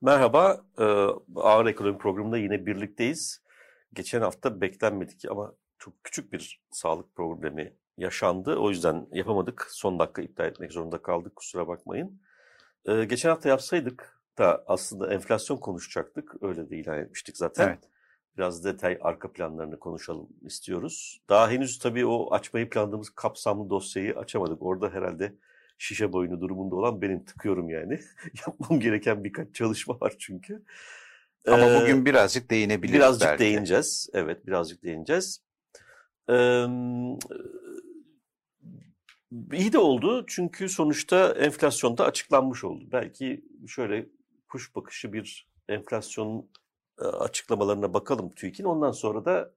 Merhaba, e, Ağır Ekonomi Programı'nda yine birlikteyiz. Geçen hafta beklenmedik ama çok küçük bir sağlık problemi yaşandı. O yüzden yapamadık. Son dakika iptal etmek zorunda kaldık. Kusura bakmayın. E, geçen hafta yapsaydık da aslında enflasyon konuşacaktık. Öyle de ilan etmiştik zaten. Evet. Biraz detay arka planlarını konuşalım istiyoruz. Daha henüz tabii o açmayı planladığımız kapsamlı dosyayı açamadık. Orada herhalde şişe boyunu durumunda olan benim tıkıyorum yani. Yapmam gereken birkaç çalışma var çünkü. Ama ee, bugün birazcık değinebiliriz Birazcık belki. değineceğiz. Evet birazcık değineceğiz. Ee, iyi de oldu çünkü sonuçta enflasyonda açıklanmış oldu. Belki şöyle kuş bakışı bir enflasyon açıklamalarına bakalım TÜİK'in. Ondan sonra da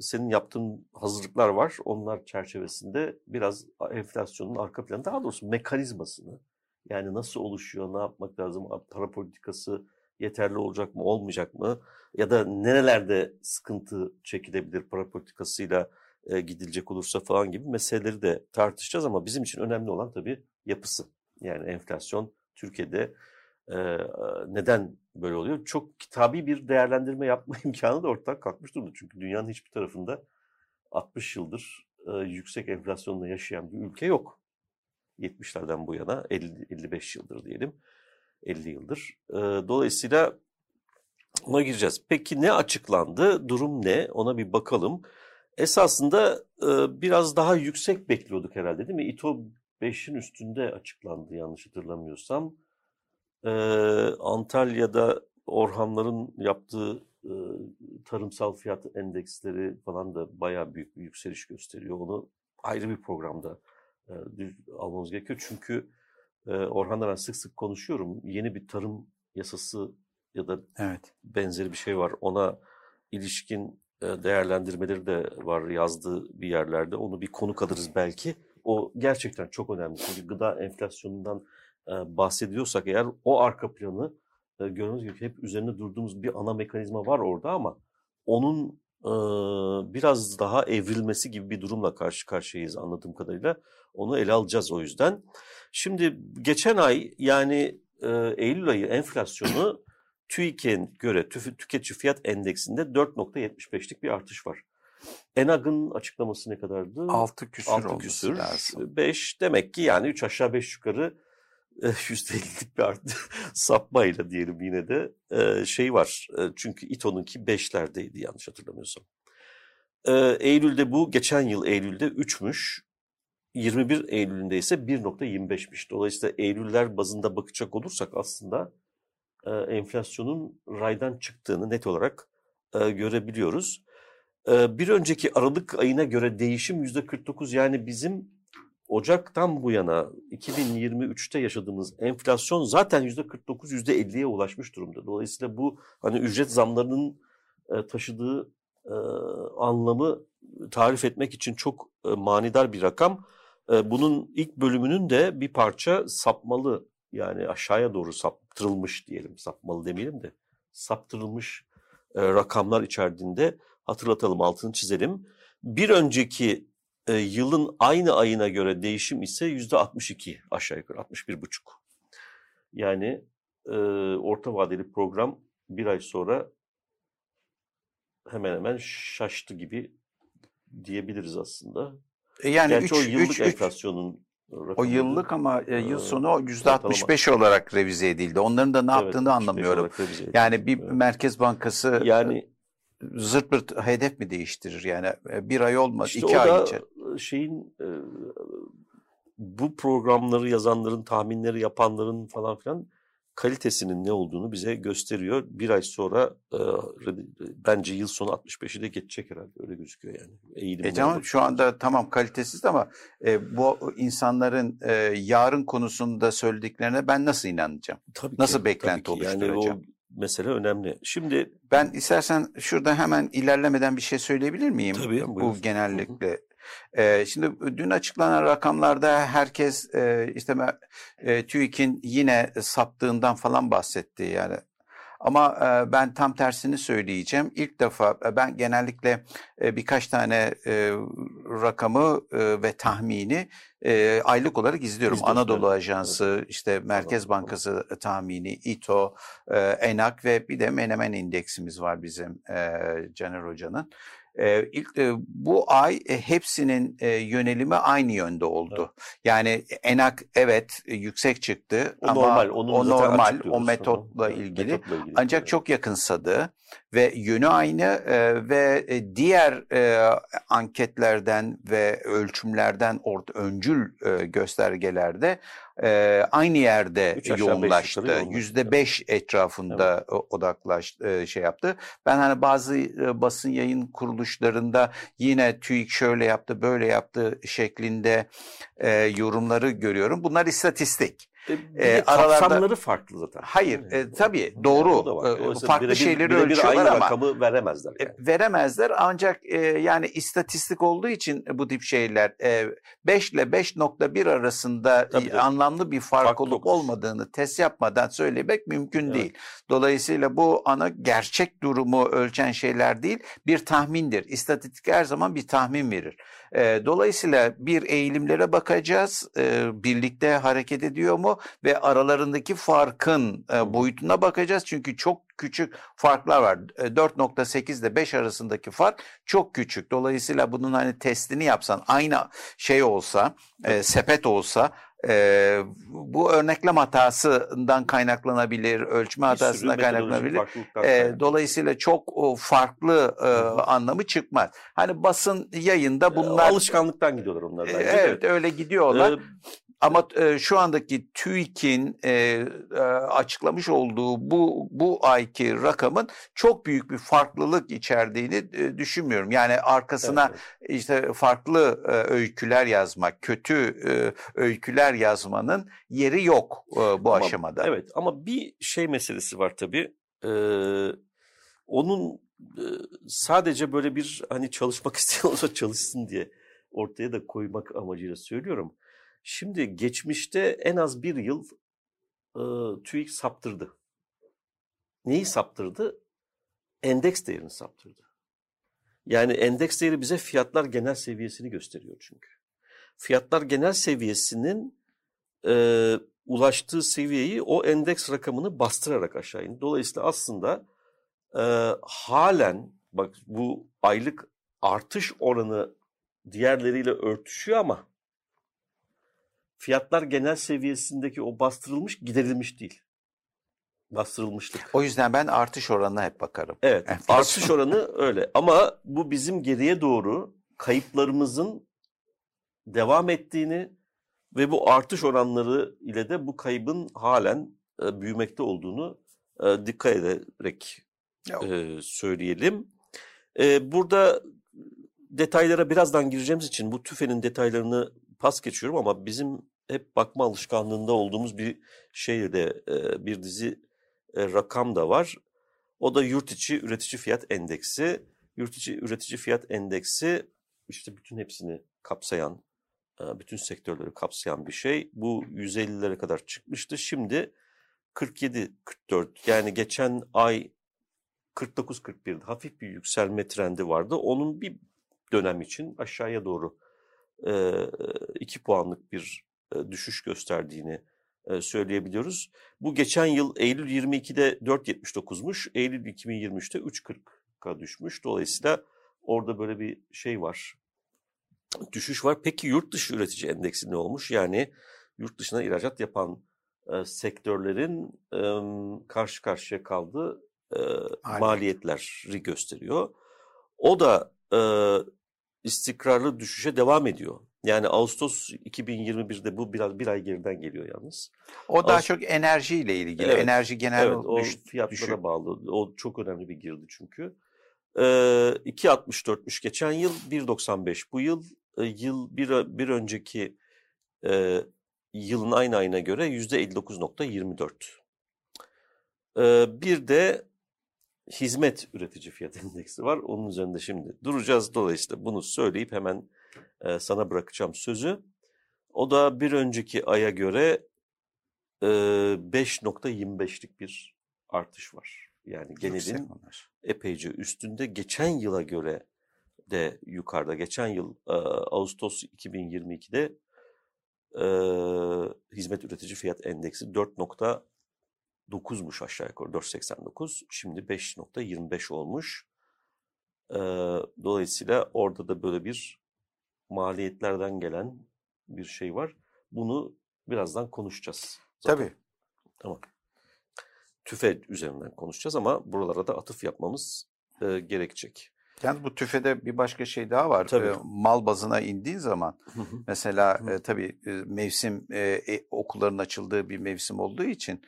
senin yaptığın hazırlıklar var. Onlar çerçevesinde biraz enflasyonun arka planı, daha doğrusu mekanizmasını, yani nasıl oluşuyor, ne yapmak lazım, para politikası yeterli olacak mı, olmayacak mı? Ya da nerelerde sıkıntı çekilebilir para politikasıyla gidilecek olursa falan gibi meseleleri de tartışacağız ama bizim için önemli olan tabii yapısı. Yani enflasyon Türkiye'de neden böyle oluyor? Çok kitabi bir değerlendirme yapma imkanı da ortadan kalkmış durumda. Çünkü dünyanın hiçbir tarafında 60 yıldır yüksek enflasyonla yaşayan bir ülke yok. 70'lerden bu yana 50, 55 yıldır diyelim. 50 yıldır. Dolayısıyla ona gireceğiz. Peki ne açıklandı? Durum ne? Ona bir bakalım. Esasında biraz daha yüksek bekliyorduk herhalde değil mi? İTO 5'in üstünde açıklandı yanlış hatırlamıyorsam. Ee, Antalya'da Orhanların yaptığı e, tarımsal fiyat endeksleri falan da bayağı büyük bir yükseliş gösteriyor. Onu ayrı bir programda e, almamız gerekiyor. Çünkü e, Orhan'la ben sık sık konuşuyorum. Yeni bir tarım yasası ya da evet. benzeri bir şey var. Ona ilişkin e, değerlendirmeleri de var yazdığı bir yerlerde. Onu bir konu alırız belki. O gerçekten çok önemli. Çünkü gıda enflasyonundan bahsediyorsak eğer o arka planı gördüğünüz gibi hep üzerinde durduğumuz bir ana mekanizma var orada ama onun biraz daha evrilmesi gibi bir durumla karşı karşıyayız anladığım kadarıyla. Onu ele alacağız o yüzden. Şimdi geçen ay yani Eylül ayı enflasyonu TÜİK'in göre tüketici fiyat endeksinde 4.75'lik bir artış var. Enag'ın açıklaması ne kadardı? 6 küsür 6 küsür. 5 demek ki yani 3 aşağı 5 yukarı %50'lik bir artı sapmayla diyelim yine de şey var. Çünkü İTO'nunki beşlerdeydi yanlış hatırlamıyorsam. Eylül'de bu geçen yıl Eylül'de 3'müş. 21 Eylül'ünde ise 1.25'miş. Dolayısıyla Eylüller bazında bakacak olursak aslında enflasyonun raydan çıktığını net olarak görebiliyoruz. Bir önceki Aralık ayına göre değişim %49 yani bizim Ocak'tan bu yana 2023'te yaşadığımız enflasyon zaten %49, %50'ye ulaşmış durumda. Dolayısıyla bu hani ücret zamlarının e, taşıdığı e, anlamı tarif etmek için çok e, manidar bir rakam. Bunun ilk bölümünün de bir parça sapmalı yani aşağıya doğru saptırılmış diyelim sapmalı demeyelim de saptırılmış rakamlar içerdiğinde hatırlatalım altını çizelim. Bir önceki e, yılın aynı ayına göre değişim ise yüzde 62 aşağı yukarı 61 buçuk. Yani e, orta vadeli program bir ay sonra hemen hemen şaştı gibi diyebiliriz aslında. E yani Gerçi üç, o yıllık üç, enflasyonun Rakamı, o yıllık ama e, yıl sonu yüzde 65 olarak revize edildi. Onların da ne evet, yaptığını anlamıyorum. Yani bir evet. Merkez Bankası yani zırt pırt hedef mi değiştirir? Yani bir ay olmaz, işte iki ay içer şeyin e, bu programları yazanların, tahminleri yapanların falan filan kalitesinin ne olduğunu bize gösteriyor. Bir ay sonra e, bence yıl sonu 65'i de geçecek herhalde öyle gözüküyor yani. Eğilim e tamam şu anda tamam kalitesiz ama e, bu insanların e, yarın konusunda söylediklerine ben nasıl inanacağım? Tabii nasıl ki, beklenti tabii ki. oluşturacağım? Yani o mesele önemli. Şimdi ben istersen şurada hemen ilerlemeden bir şey söyleyebilir miyim? Tabii. Bu buyur. genellikle e, şimdi dün açıklanan rakamlarda herkes e, işte e, TÜİK'in yine saptığından falan bahsetti yani. Ama e, ben tam tersini söyleyeceğim. İlk defa e, ben genellikle e, birkaç tane e, rakamı e, ve tahmini e, aylık olarak izliyorum. İzliyorsun, Anadolu. Ajansı, evet. işte Merkez Bankası tahmini, İTO, e, ENAK ve bir de Menemen indeksimiz var bizim e, Caner Hoca'nın. E, ilk e, bu ay e, hepsinin e, yönelimi aynı yönde oldu. Evet. Yani enak evet e, yüksek çıktı o ama normal, o normal, o metotla ilgili. Metotla ilgili. Ancak evet. çok yakınsadı ve yönü aynı e, ve e, diğer e, anketlerden ve ölçümlerden orta öncül e, göstergelerde e, aynı yerde yoğunlaştı. Yüzde beş etrafında evet. odaklaş e, şey yaptı. Ben hani bazı e, basın yayın kuruluşlarında yine TÜİK şöyle yaptı, böyle yaptı şeklinde e, yorumları görüyorum. Bunlar istatistik. E, e, aralarda kapsamları farklı zaten. Hayır, e, tabii doğru. E, farklı bire şeyleri bire ölçüyorlar ama rakamı veremezler. Yani. E, veremezler ancak e, yani istatistik olduğu için bu tip şeyler e, 5 ile 5.1 arasında tabii, anlamlı bir fark, fark olup dokuz. olmadığını test yapmadan söylemek mümkün evet. değil. Dolayısıyla bu ana gerçek durumu ölçen şeyler değil, bir tahmindir. İstatistik her zaman bir tahmin verir. E, dolayısıyla bir eğilimlere bakacağız. E, birlikte hareket ediyor mu? Ve aralarındaki farkın e, boyutuna bakacağız. Çünkü çok küçük farklar var. 4.8 ile 5 arasındaki fark çok küçük. Dolayısıyla bunun hani testini yapsan aynı şey olsa, e, sepet olsa e, bu örneklem hatasından kaynaklanabilir, ölçme hatasından kaynaklanabilir. E, dolayısıyla çok o, farklı e, anlamı çıkmaz. Hani basın yayında bunlar... Alışkanlıktan gidiyorlar onlar. E, evet öyle gidiyorlar. Ee, ama e, şu andaki TÜİK'in e, e, açıklamış olduğu bu bu ayki rakamın çok büyük bir farklılık içerdiğini e, düşünmüyorum. Yani arkasına evet, evet. işte farklı e, öyküler yazmak, kötü e, öyküler yazmanın yeri yok e, bu ama, aşamada. Evet ama bir şey meselesi var tabii. E, onun e, sadece böyle bir hani çalışmak isteyen olsa çalışsın diye ortaya da koymak amacıyla söylüyorum. Şimdi geçmişte en az bir yıl e, TÜİK saptırdı. Neyi saptırdı? Endeks değerini saptırdı. Yani endeks değeri bize fiyatlar genel seviyesini gösteriyor çünkü. Fiyatlar genel seviyesinin e, ulaştığı seviyeyi o endeks rakamını bastırarak aşağı indi. Dolayısıyla aslında e, halen bak bu aylık artış oranı diğerleriyle örtüşüyor ama fiyatlar genel seviyesindeki o bastırılmış giderilmiş değil. Bastırılmışlık. O yüzden ben artış oranına hep bakarım. Evet Enflasyon. artış oranı öyle ama bu bizim geriye doğru kayıplarımızın devam ettiğini ve bu artış oranları ile de bu kaybın halen e, büyümekte olduğunu e, dikkat ederek e, söyleyelim. E, burada detaylara birazdan gireceğimiz için bu tüfenin detaylarını pas geçiyorum ama bizim hep bakma alışkanlığında olduğumuz bir şey de e, bir dizi e, rakam da var. O da yurt içi üretici fiyat endeksi. Yurt içi üretici fiyat endeksi işte bütün hepsini kapsayan, e, bütün sektörleri kapsayan bir şey. Bu 150'lere kadar çıkmıştı. Şimdi 47-44 yani geçen ay 49-41'de hafif bir yükselme trendi vardı. Onun bir dönem için aşağıya doğru 2 puanlık bir düşüş gösterdiğini söyleyebiliyoruz. Bu geçen yıl Eylül 22'de 4.79'muş, Eylül 2023'te 3.40'a düşmüş. Dolayısıyla orada böyle bir şey var, düşüş var. Peki yurt dışı üretici endeksi ne olmuş? Yani yurt dışına ihracat yapan e, sektörlerin e, karşı karşıya kaldığı e, maliyetleri gösteriyor. O da e, istikrarlı düşüşe devam ediyor. Yani Ağustos 2021'de bu biraz bir ay geriden geliyor yalnız. O daha Ağustos... çok enerjiyle ilgili. Evet, Enerji genel evet, o düş, fiyatlara düşük. bağlı. O çok önemli bir girdi çünkü. Ee, 2.64'müş geçen yıl 1.95 bu yıl e, yıl bir, bir önceki e, yılın aynı ayına göre %59.24. Ee, bir de hizmet üretici fiyat endeksi var. Onun üzerinde şimdi duracağız. Dolayısıyla bunu söyleyip hemen e, sana bırakacağım sözü. O da bir önceki aya göre e, 5.25'lik bir artış var. Yani genelin epeyce üstünde. Geçen yıla göre de yukarıda. Geçen yıl e, Ağustos 2022'de e, hizmet üretici fiyat endeksi 4.9'muş aşağı yukarı 4.89. Şimdi 5.25 olmuş. E, dolayısıyla orada da böyle bir maliyetlerden gelen bir şey var. Bunu birazdan konuşacağız. Zaten. Tabii. Tamam. Tüfe üzerinden konuşacağız ama buralara da atıf yapmamız e, gerekecek. Yani bu tüfede bir başka şey daha var. Tabii. E, mal bazına indiğin zaman mesela e, tabii e, mevsim e, e, okulların açıldığı bir mevsim olduğu için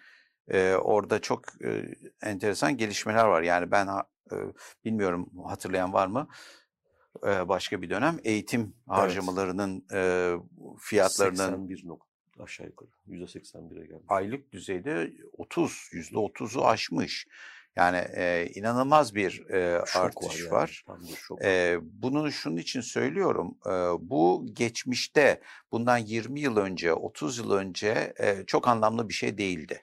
e, orada çok e, enteresan gelişmeler var. Yani ben e, bilmiyorum hatırlayan var mı? Başka bir dönem eğitim harcamalarının evet. fiyatlarının 81 nokta aşağı yukarı %81'e gelmiş. Aylık düzeyde 30, %30'u aşmış. Yani e, inanılmaz bir e, artış var. var. Yani, e, bunu şunun için söylüyorum. E, bu geçmişte bundan 20 yıl önce, 30 yıl önce e, çok anlamlı bir şey değildi.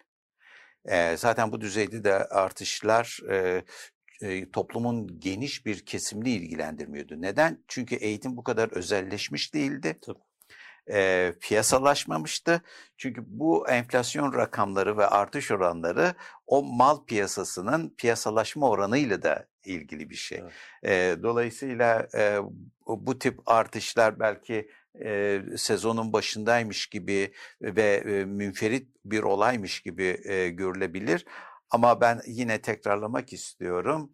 E, zaten bu düzeyde de artışlar e, e, toplumun geniş bir kesimini ilgilendirmiyordu. Neden? Çünkü eğitim bu kadar özelleşmiş değildi. Tabii e, piyasalaşmamıştı. Çünkü bu enflasyon rakamları ve artış oranları o mal piyasasının piyasalaşma oranıyla da ilgili bir şey. Evet. E, dolayısıyla e, bu tip artışlar belki e, sezonun başındaymış gibi ve e, münferit bir olaymış gibi e, görülebilir. Ama ben yine tekrarlamak istiyorum.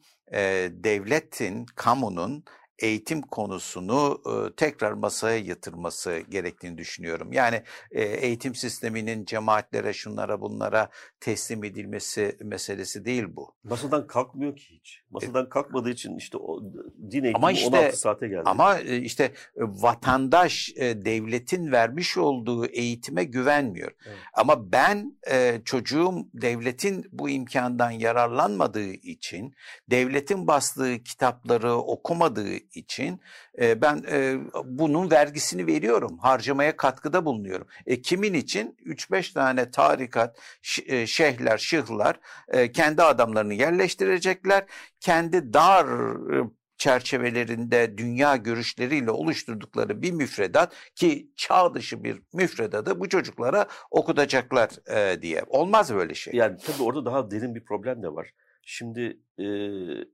Devletin, kamunun eğitim konusunu e, tekrar masaya yatırması gerektiğini düşünüyorum. Yani e, eğitim sisteminin cemaatlere, şunlara, bunlara teslim edilmesi meselesi değil bu. Masadan kalkmıyor ki hiç. Masadan kalkmadığı için işte o din eğitimi ama işte, 16 saate geldi. Ama e, işte vatandaş devletin vermiş olduğu eğitime güvenmiyor. Evet. Ama ben çocuğum devletin bu imkandan yararlanmadığı için, devletin bastığı kitapları okumadığı için e, ben e, bunun vergisini veriyorum. Harcamaya katkıda bulunuyorum. E, kimin için? 3-5 tane tarikat, e, şeyhler, şıhlar e, kendi adamlarını yerleştirecekler. Kendi dar e, çerçevelerinde dünya görüşleriyle oluşturdukları bir müfredat ki çağ dışı bir müfredatı bu çocuklara okutacaklar e, diye. Olmaz böyle şey. Yani tabii orada daha derin bir problem de var. Şimdi e,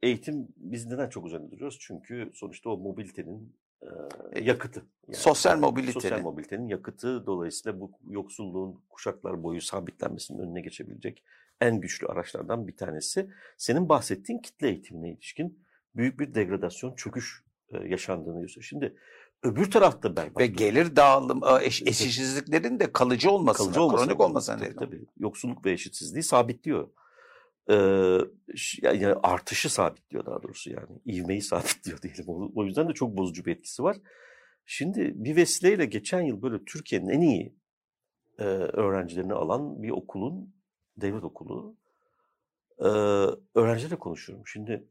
eğitim biz neden çok üzerinde duruyoruz? Çünkü sonuçta o mobilitenin e, yakıtı. Yani, sosyal mobilitenin. Sosyal mobilitenin yakıtı dolayısıyla bu yoksulluğun kuşaklar boyu sabitlenmesinin önüne geçebilecek en güçlü araçlardan bir tanesi. Senin bahsettiğin kitle eğitimine ilişkin büyük bir degradasyon, çöküş e, yaşandığını gösteriyor. Şimdi öbür tarafta ben ve gelir dağılım eş, eşitsizliklerin de kalıcı olmasına, kalıcı olmasına, kronik olmasına tabii, tabii. Yoksulluk ve eşitsizliği sabitliyor e, yani artışı sabitliyor daha doğrusu yani ivmeyi sabitliyor diyelim. O, o yüzden de çok bozucu bir etkisi var. Şimdi bir vesileyle geçen yıl böyle Türkiye'nin en iyi e, öğrencilerini alan bir okulun, devlet okulu e, öğrencilerle konuşuyorum. Şimdi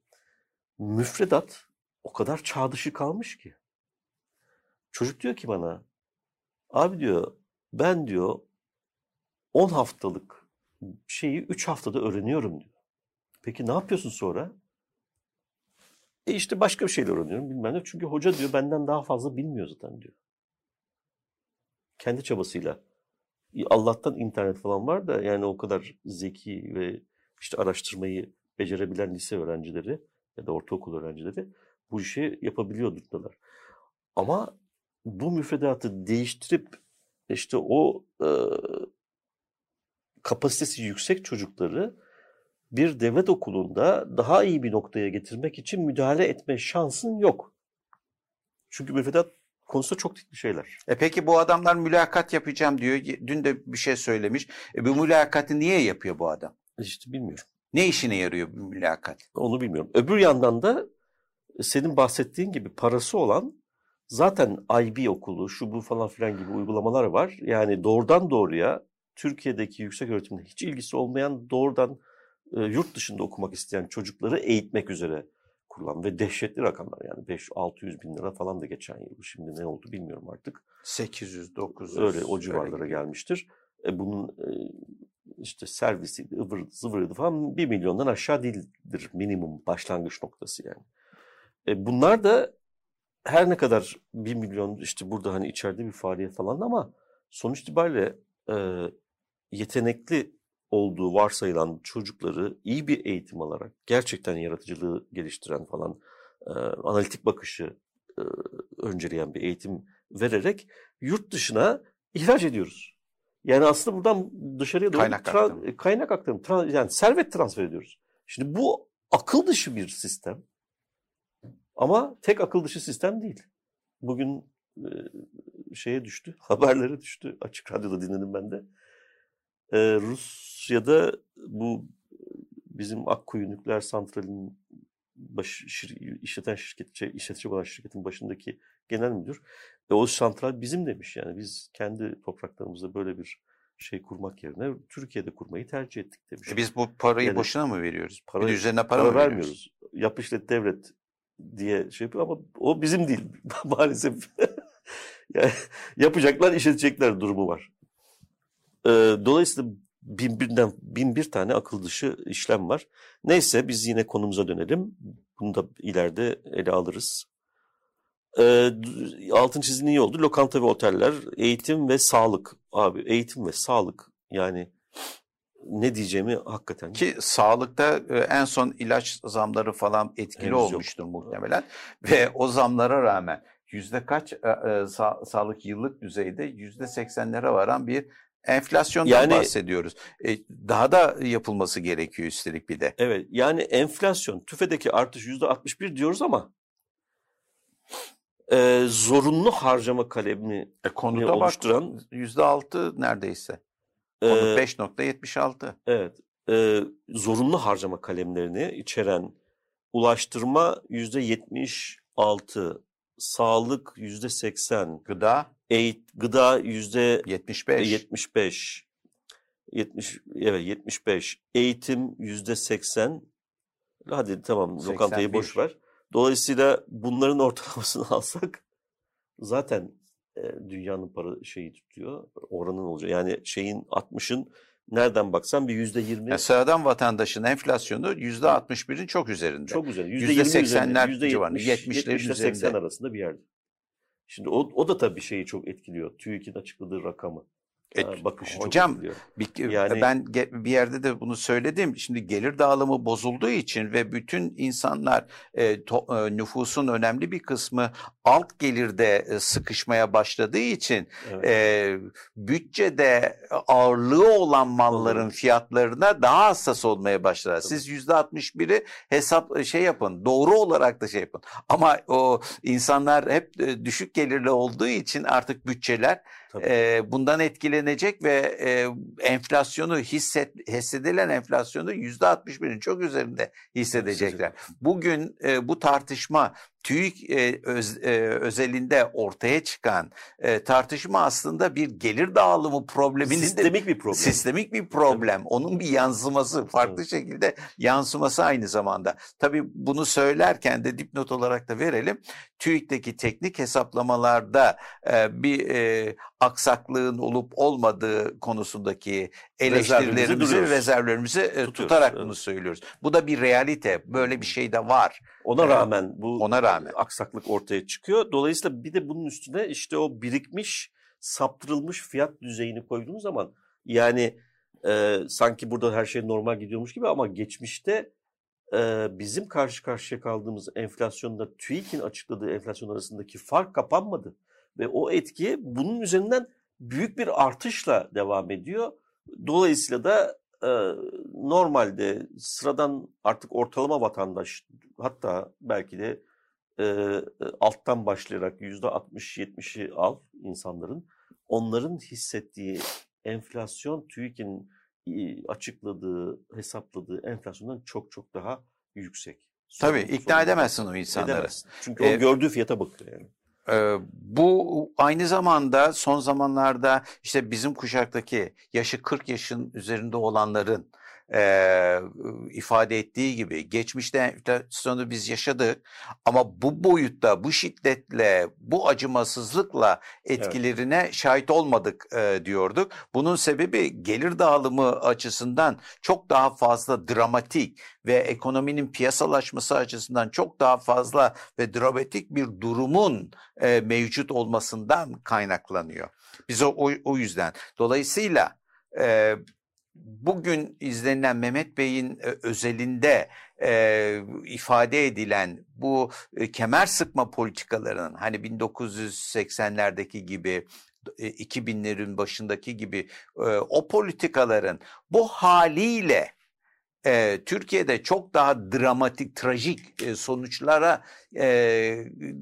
müfredat o kadar çağ dışı kalmış ki. Çocuk diyor ki bana, abi diyor ben diyor 10 haftalık şeyi 3 haftada öğreniyorum diyor. Peki ne yapıyorsun sonra? E işte başka bir şeyler öğreniyorum bilmem ne. Çünkü hoca diyor benden daha fazla bilmiyor zaten diyor. Kendi çabasıyla. Allah'tan internet falan var da yani o kadar zeki ve işte araştırmayı becerebilen lise öğrencileri ya da ortaokul öğrencileri bu işi yapabiliyor durumdalar. Ama bu müfredatı değiştirip işte o kapasitesi yüksek çocukları bir devlet okulunda daha iyi bir noktaya getirmek için müdahale etme şansın yok. Çünkü müfredat konusunda çok ciddi şeyler. E peki bu adamlar mülakat yapacağım diyor. Dün de bir şey söylemiş. E bu mülakatı niye yapıyor bu adam? İşte bilmiyorum. Ne işine yarıyor bu mülakat? Onu bilmiyorum. Öbür yandan da senin bahsettiğin gibi parası olan zaten IB okulu, şu bu falan filan gibi uygulamalar var. Yani doğrudan doğruya Türkiye'deki yüksek öğretimle hiç ilgisi olmayan doğrudan e, yurt dışında okumak isteyen çocukları eğitmek üzere kurulan ve dehşetli rakamlar yani 5-600 bin lira falan da geçen yıl. Şimdi ne oldu bilmiyorum artık. 800, 900. Öyle o civarlara öyle gelmiştir. E, bunun e, işte servisi, ıvır zıvırıydı falan 1 milyondan aşağı değildir minimum başlangıç noktası yani. E bunlar da her ne kadar 1 milyon işte burada hani içeride bir faaliyet falan ama sonuç itibariyle e, yetenekli olduğu varsayılan çocukları iyi bir eğitim alarak gerçekten yaratıcılığı geliştiren falan e, analitik bakışı e, önceleyen bir eğitim vererek yurt dışına ihraç ediyoruz. Yani aslında buradan dışarıya doğru kaynak tra- aktarım, kaynak aktarım tra- yani servet transfer ediyoruz. Şimdi bu akıl dışı bir sistem. Ama tek akıl dışı sistem değil. Bugün e, şeye düştü, haberlere düştü. Açık radyoda dinledim ben de. E, Rusya'da bu bizim Akkuyu nükleer santralinin baş, şir, işleten şirket, şey, işletici olan şirketin başındaki genel müdür e, o santral bizim demiş yani biz kendi topraklarımızda böyle bir şey kurmak yerine Türkiye'de kurmayı tercih ettik demiş. E biz bu parayı yani, boşuna mı veriyoruz? Para, bir üzerine para, para mı vermiyoruz? Veriyoruz? Yap işlet devlet diye şey yapıyor ama o bizim değil maalesef. yani yapacaklar işletecekler durumu var. Ee, dolayısıyla bin birden bin bir tane akıl dışı işlem var. Neyse biz yine konumuza dönelim. Bunu da ileride ele alırız. Ee, altın çizdiğin iyi oldu. Lokanta ve oteller, eğitim ve sağlık. Abi eğitim ve sağlık yani ne diyeceğimi hakikaten. Ki sağlıkta e, en son ilaç zamları falan etkili Henüz olmuştur yok. muhtemelen. Ve o zamlara rağmen yüzde kaç e, e, sa sağlık yıllık düzeyde yüzde seksenlere varan bir enflasyondan yani, bahsediyoruz. E, daha da yapılması gerekiyor üstelik bir de. Evet yani enflasyon tüfedeki artış yüzde 61 diyoruz ama e, zorunlu harcama kalemini e, konuda oluşturan yüzde altı neredeyse. Konu e, 5.76. Evet. E, zorunlu harcama kalemlerini içeren ulaştırma yüzde 76, sağlık yüzde 80, gıda eğit gıda yüzde 75, 75, 70 evet 75, eğitim yüzde 80. Hadi tamam 81. lokantayı boş ver. Dolayısıyla bunların ortalamasını alsak zaten e, dünyanın para şeyi tutuyor. Oranın olacak. Yani şeyin 60'ın nereden baksan bir yüzde yirmi. Yani sıradan vatandaşın enflasyonu yüzde 61'in çok üzerinde. Çok üzerinde. Yüzde seksenler civarında. Yetmişler üzerinde. seksen arasında bir yerde. Şimdi o, o da tabii şeyi çok etkiliyor. TÜİK'in açıkladığı rakamı. Et, bakışı hocam bir, yani, ben bir yerde de bunu söyledim. Şimdi gelir dağılımı bozulduğu için ve bütün insanlar e, to, e, nüfusun önemli bir kısmı alt gelirde e, sıkışmaya başladığı için evet. e, bütçede ağırlığı olan malların evet. fiyatlarına daha hassas olmaya başlar. Siz yüzde 61'i hesap e, şey yapın. Doğru olarak da şey yapın. Ama o insanlar hep e, düşük gelirli olduğu için artık bütçeler e, bundan etkilenecek ve e, enflasyonu hisset, hissedilen enflasyonu yüzde 61'in çok üzerinde hissedecekler. Bugün e, bu tartışma TÜİK e, öz, e, özelinde ortaya çıkan e, tartışma aslında bir gelir dağılımı probleminin sistemik bir problem. Sistemik bir problem. Onun bir yansıması, farklı evet. şekilde yansıması aynı zamanda. Tabii bunu söylerken de dipnot olarak da verelim. TÜİK'teki teknik hesaplamalarda e, bir e, aksaklığın olup olmadığı konusundaki eleştirilerimizi, rezervlerimizi e, tutarak evet. bunu söylüyoruz. Bu da bir realite. Böyle bir şey de var. Ona rağmen bu ona rağmen aksaklık ortaya çıkıyor. Dolayısıyla bir de bunun üstüne işte o birikmiş, saptırılmış fiyat düzeyini koyduğumuz zaman yani e, sanki burada her şey normal gidiyormuş gibi ama geçmişte e, bizim karşı karşıya kaldığımız enflasyonda TÜİK'in açıkladığı enflasyon arasındaki fark kapanmadı. Ve o etki bunun üzerinden büyük bir artışla devam ediyor. Dolayısıyla da e, normalde sıradan artık ortalama vatandaş hatta belki de e, alttan başlayarak yüzde 60-70'i al insanların onların hissettiği enflasyon TÜİK'in açıkladığı, hesapladığı enflasyondan çok çok daha yüksek. Tabii ikna edemezsin o insanları. Edemezsin. Çünkü ee, o gördüğü fiyata bakıyor yani. Ee, bu aynı zamanda son zamanlarda işte bizim kuşaktaki yaşı 40 yaşın üzerinde olanların e, ifade ettiği gibi geçmişte enflasyonu biz yaşadık ama bu boyutta, bu şiddetle, bu acımasızlıkla etkilerine evet. şahit olmadık e, diyorduk. Bunun sebebi gelir dağılımı açısından çok daha fazla dramatik ve ekonominin piyasalaşması açısından çok daha fazla ve dramatik bir durumun e, mevcut olmasından kaynaklanıyor. Biz o, o, o yüzden. Dolayısıyla e, bugün izlenilen Mehmet Bey'in e, özelinde e, ifade edilen bu e, kemer sıkma politikalarının hani 1980'lerdeki gibi 2000'lerin başındaki gibi e, o politikaların bu haliyle e, Türkiye'de çok daha dramatik, trajik e, sonuçlara e,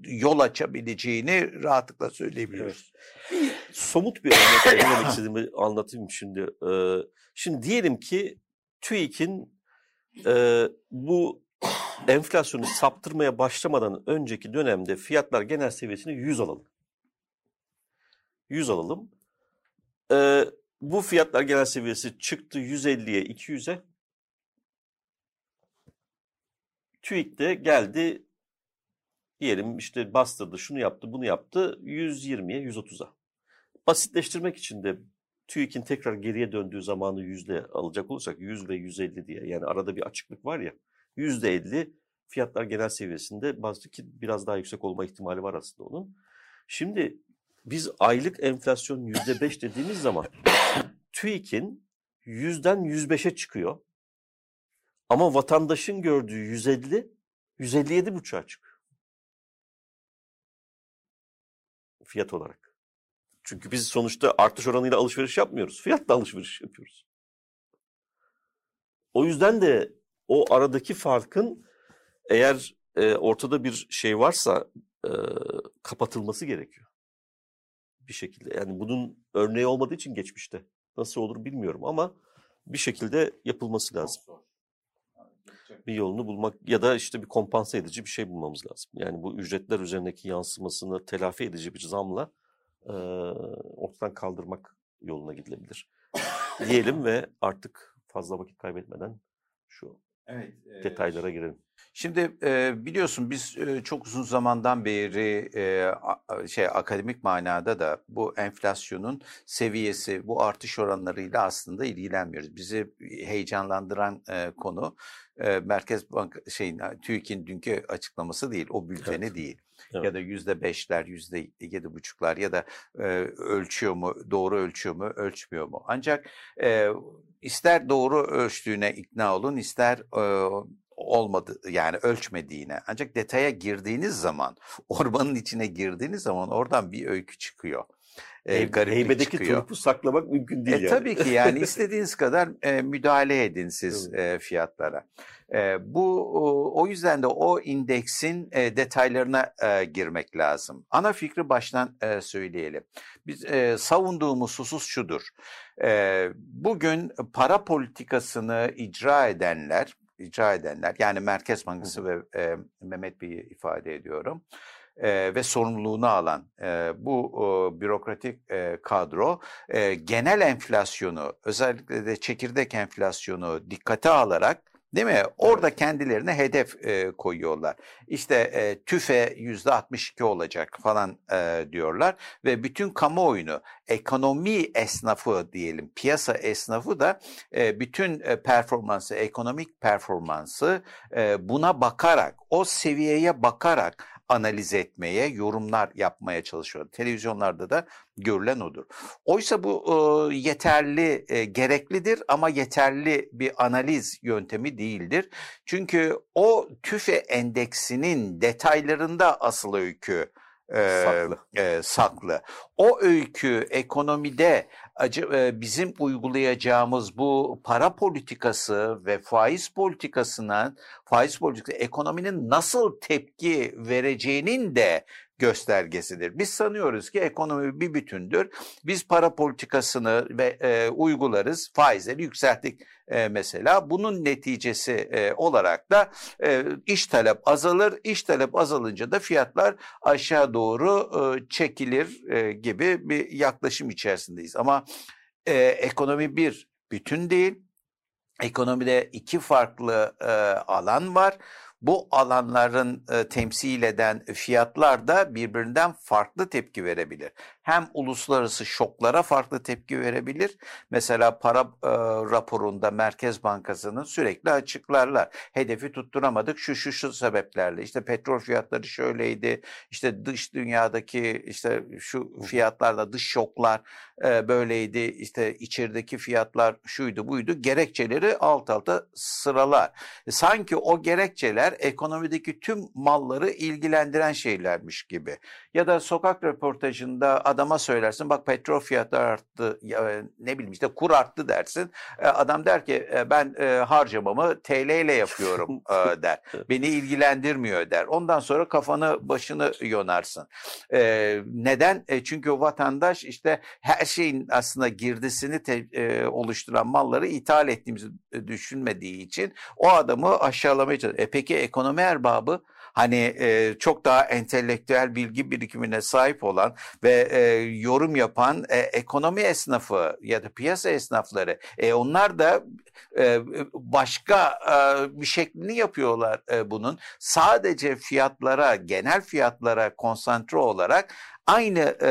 yol açabileceğini rahatlıkla söyleyebiliyoruz. Evet. Somut bir örnek vermek istediğimi anlatayım şimdi. Ee, şimdi diyelim ki TÜİK'in e, bu enflasyonu saptırmaya başlamadan önceki dönemde fiyatlar genel seviyesini 100 alalım. 100 alalım. Ee, bu fiyatlar genel seviyesi çıktı 150'ye 200'e. TÜİK de geldi diyelim işte bastırdı şunu yaptı bunu yaptı 120'ye 130'a. Basitleştirmek için de TÜİK'in tekrar geriye döndüğü zamanı yüzde alacak olursak 100 ve 150 diye yani arada bir açıklık var ya yüzde 50 fiyatlar genel seviyesinde bazı ki biraz daha yüksek olma ihtimali var aslında onun. Şimdi biz aylık enflasyon yüzde 5 dediğimiz zaman TÜİK'in yüzden 105'e çıkıyor. Ama vatandaşın gördüğü 150, 157 buçuğa çıkıyor. Fiyat olarak. Çünkü biz sonuçta artış oranıyla alışveriş yapmıyoruz. Fiyatla alışveriş yapıyoruz. O yüzden de o aradaki farkın eğer e, ortada bir şey varsa e, kapatılması gerekiyor. Bir şekilde. Yani bunun örneği olmadığı için geçmişte. Nasıl olur bilmiyorum ama bir şekilde yapılması lazım bir yolunu bulmak ya da işte bir kompanse edici bir şey bulmamız lazım. Yani bu ücretler üzerindeki yansımasını telafi edici bir zamla e, ortadan kaldırmak yoluna gidilebilir. Diyelim ve artık fazla vakit kaybetmeden şu evet, detaylara girelim. Şimdi e, biliyorsun biz e, çok uzun zamandan beri e, şey akademik manada da bu enflasyonun seviyesi, bu artış oranlarıyla aslında ilgilenmiyoruz. Bizi heyecanlandıran e, konu e, Merkez Bank şeyin TÜİK'in dünkü açıklaması değil, o bülteni evet. değil. Evet. Ya da yüzde beşler, yüzde yedi buçuklar ya da e, ölçüyor mu, doğru ölçüyor mu, ölçmüyor mu? Ancak e, ister doğru ölçtüğüne ikna olun, ister e, olmadı yani ölçmediğine. Ancak detaya girdiğiniz zaman, ormanın içine girdiğiniz zaman oradan bir öykü çıkıyor e, gariplik Heybedeki çıkıyor. turpu saklamak mümkün değil e, yani. Tabii ki yani istediğiniz kadar e, müdahale edin siz e, fiyatlara. E, bu o, yüzden de o indeksin e, detaylarına e, girmek lazım. Ana fikri baştan e, söyleyelim. Biz e, savunduğumuz husus şudur. E, bugün para politikasını icra edenler, icra edenler yani Merkez Bankası ve e, Mehmet Bey'i ifade ediyorum e, ve sorumluluğunu alan e, bu e, bürokratik e, kadro e, genel enflasyonu özellikle de çekirdek enflasyonu dikkate alarak Değil mi? Orada evet. kendilerine hedef e, koyuyorlar. İşte e, tüfe yüzde 62 olacak falan e, diyorlar ve bütün kamuoyunu ekonomi esnafı diyelim piyasa esnafı da e, bütün e, performansı ekonomik performansı e, buna bakarak o seviyeye bakarak analiz etmeye, yorumlar yapmaya çalışıyor. Televizyonlarda da görülen odur. Oysa bu e, yeterli, e, gereklidir ama yeterli bir analiz yöntemi değildir. Çünkü o tüfe endeksinin detaylarında asıl öykü e, saklı. E, saklı. O öykü ekonomide bizim uygulayacağımız bu para politikası ve faiz politikasına faiz politikası ekonominin nasıl tepki vereceğinin de göstergesidir. Biz sanıyoruz ki ekonomi bir bütündür. Biz para politikasını ve e, uygularız, faizleri yükselttik e, mesela. Bunun neticesi e, olarak da e, iş talep azalır. İş talep azalınca da fiyatlar aşağı doğru e, çekilir e, gibi bir yaklaşım içerisindeyiz. Ama e, ekonomi bir bütün değil ekonomide iki farklı e, alan var bu alanların e, temsil eden fiyatlar da birbirinden farklı tepki verebilir. Hem uluslararası şoklara farklı tepki verebilir. Mesela para e, raporunda Merkez Bankası'nın sürekli açıklarlar. Hedefi tutturamadık şu şu şu sebeplerle. İşte petrol fiyatları şöyleydi. İşte dış dünyadaki işte şu fiyatlarda dış şoklar e, böyleydi. İşte içerideki fiyatlar şuydu buydu. Gerekçeleri alt alta sıralar. Sanki o gerekçeler şeyler ekonomideki tüm malları ilgilendiren şeylermiş gibi. Ya da sokak röportajında adama söylersin bak petrol fiyatları arttı e, ne bileyim işte kur arttı dersin. E, adam der ki e, ben harcamamı TL ile yapıyorum der. Beni ilgilendirmiyor der. Ondan sonra kafanı başını yonarsın. Neden? Çünkü o vatandaş işte her şeyin aslında girdisini oluşturan malları ithal ettiğimizi düşünmediği için o adamı aşağılamaya çalışıyor. E peki ekonomi erbabı hani e, çok daha entelektüel bilgi birikimine sahip olan ve e, yorum yapan e, ekonomi esnafı ya da piyasa esnafları e, onlar da e, başka e, bir şeklini yapıyorlar e, bunun. Sadece fiyatlara, genel fiyatlara konsantre olarak aynı e,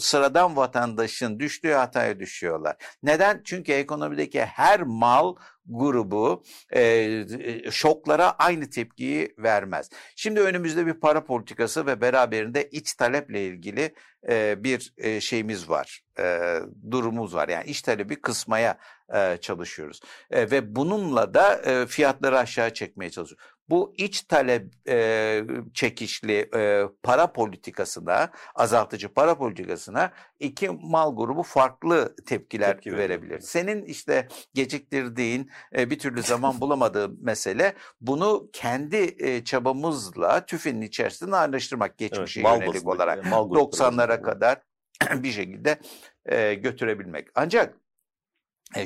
sıradan vatandaşın düştüğü hataya düşüyorlar. Neden? Çünkü ekonomideki her mal grubu e, şoklara aynı tepkiyi vermez. Şimdi önümüzde bir para politikası ve beraberinde iç taleple ilgili e, bir e, şeyimiz var, e, durumumuz var. Yani iç talebi kısmaya e, çalışıyoruz e, ve bununla da e, fiyatları aşağı çekmeye çalışıyoruz bu iç talep e, çekişli e, para politikasına, azaltıcı para politikasına iki mal grubu farklı tepkiler Tepki verebilir. Verir. Senin işte geciktirdiğin, e, bir türlü zaman bulamadığın mesele bunu kendi e, çabamızla TÜFE'nin içerisinde ayrıştırmak geçmişe evet, yönelik olarak 90'lara kadar bir şekilde e, götürebilmek. Ancak e,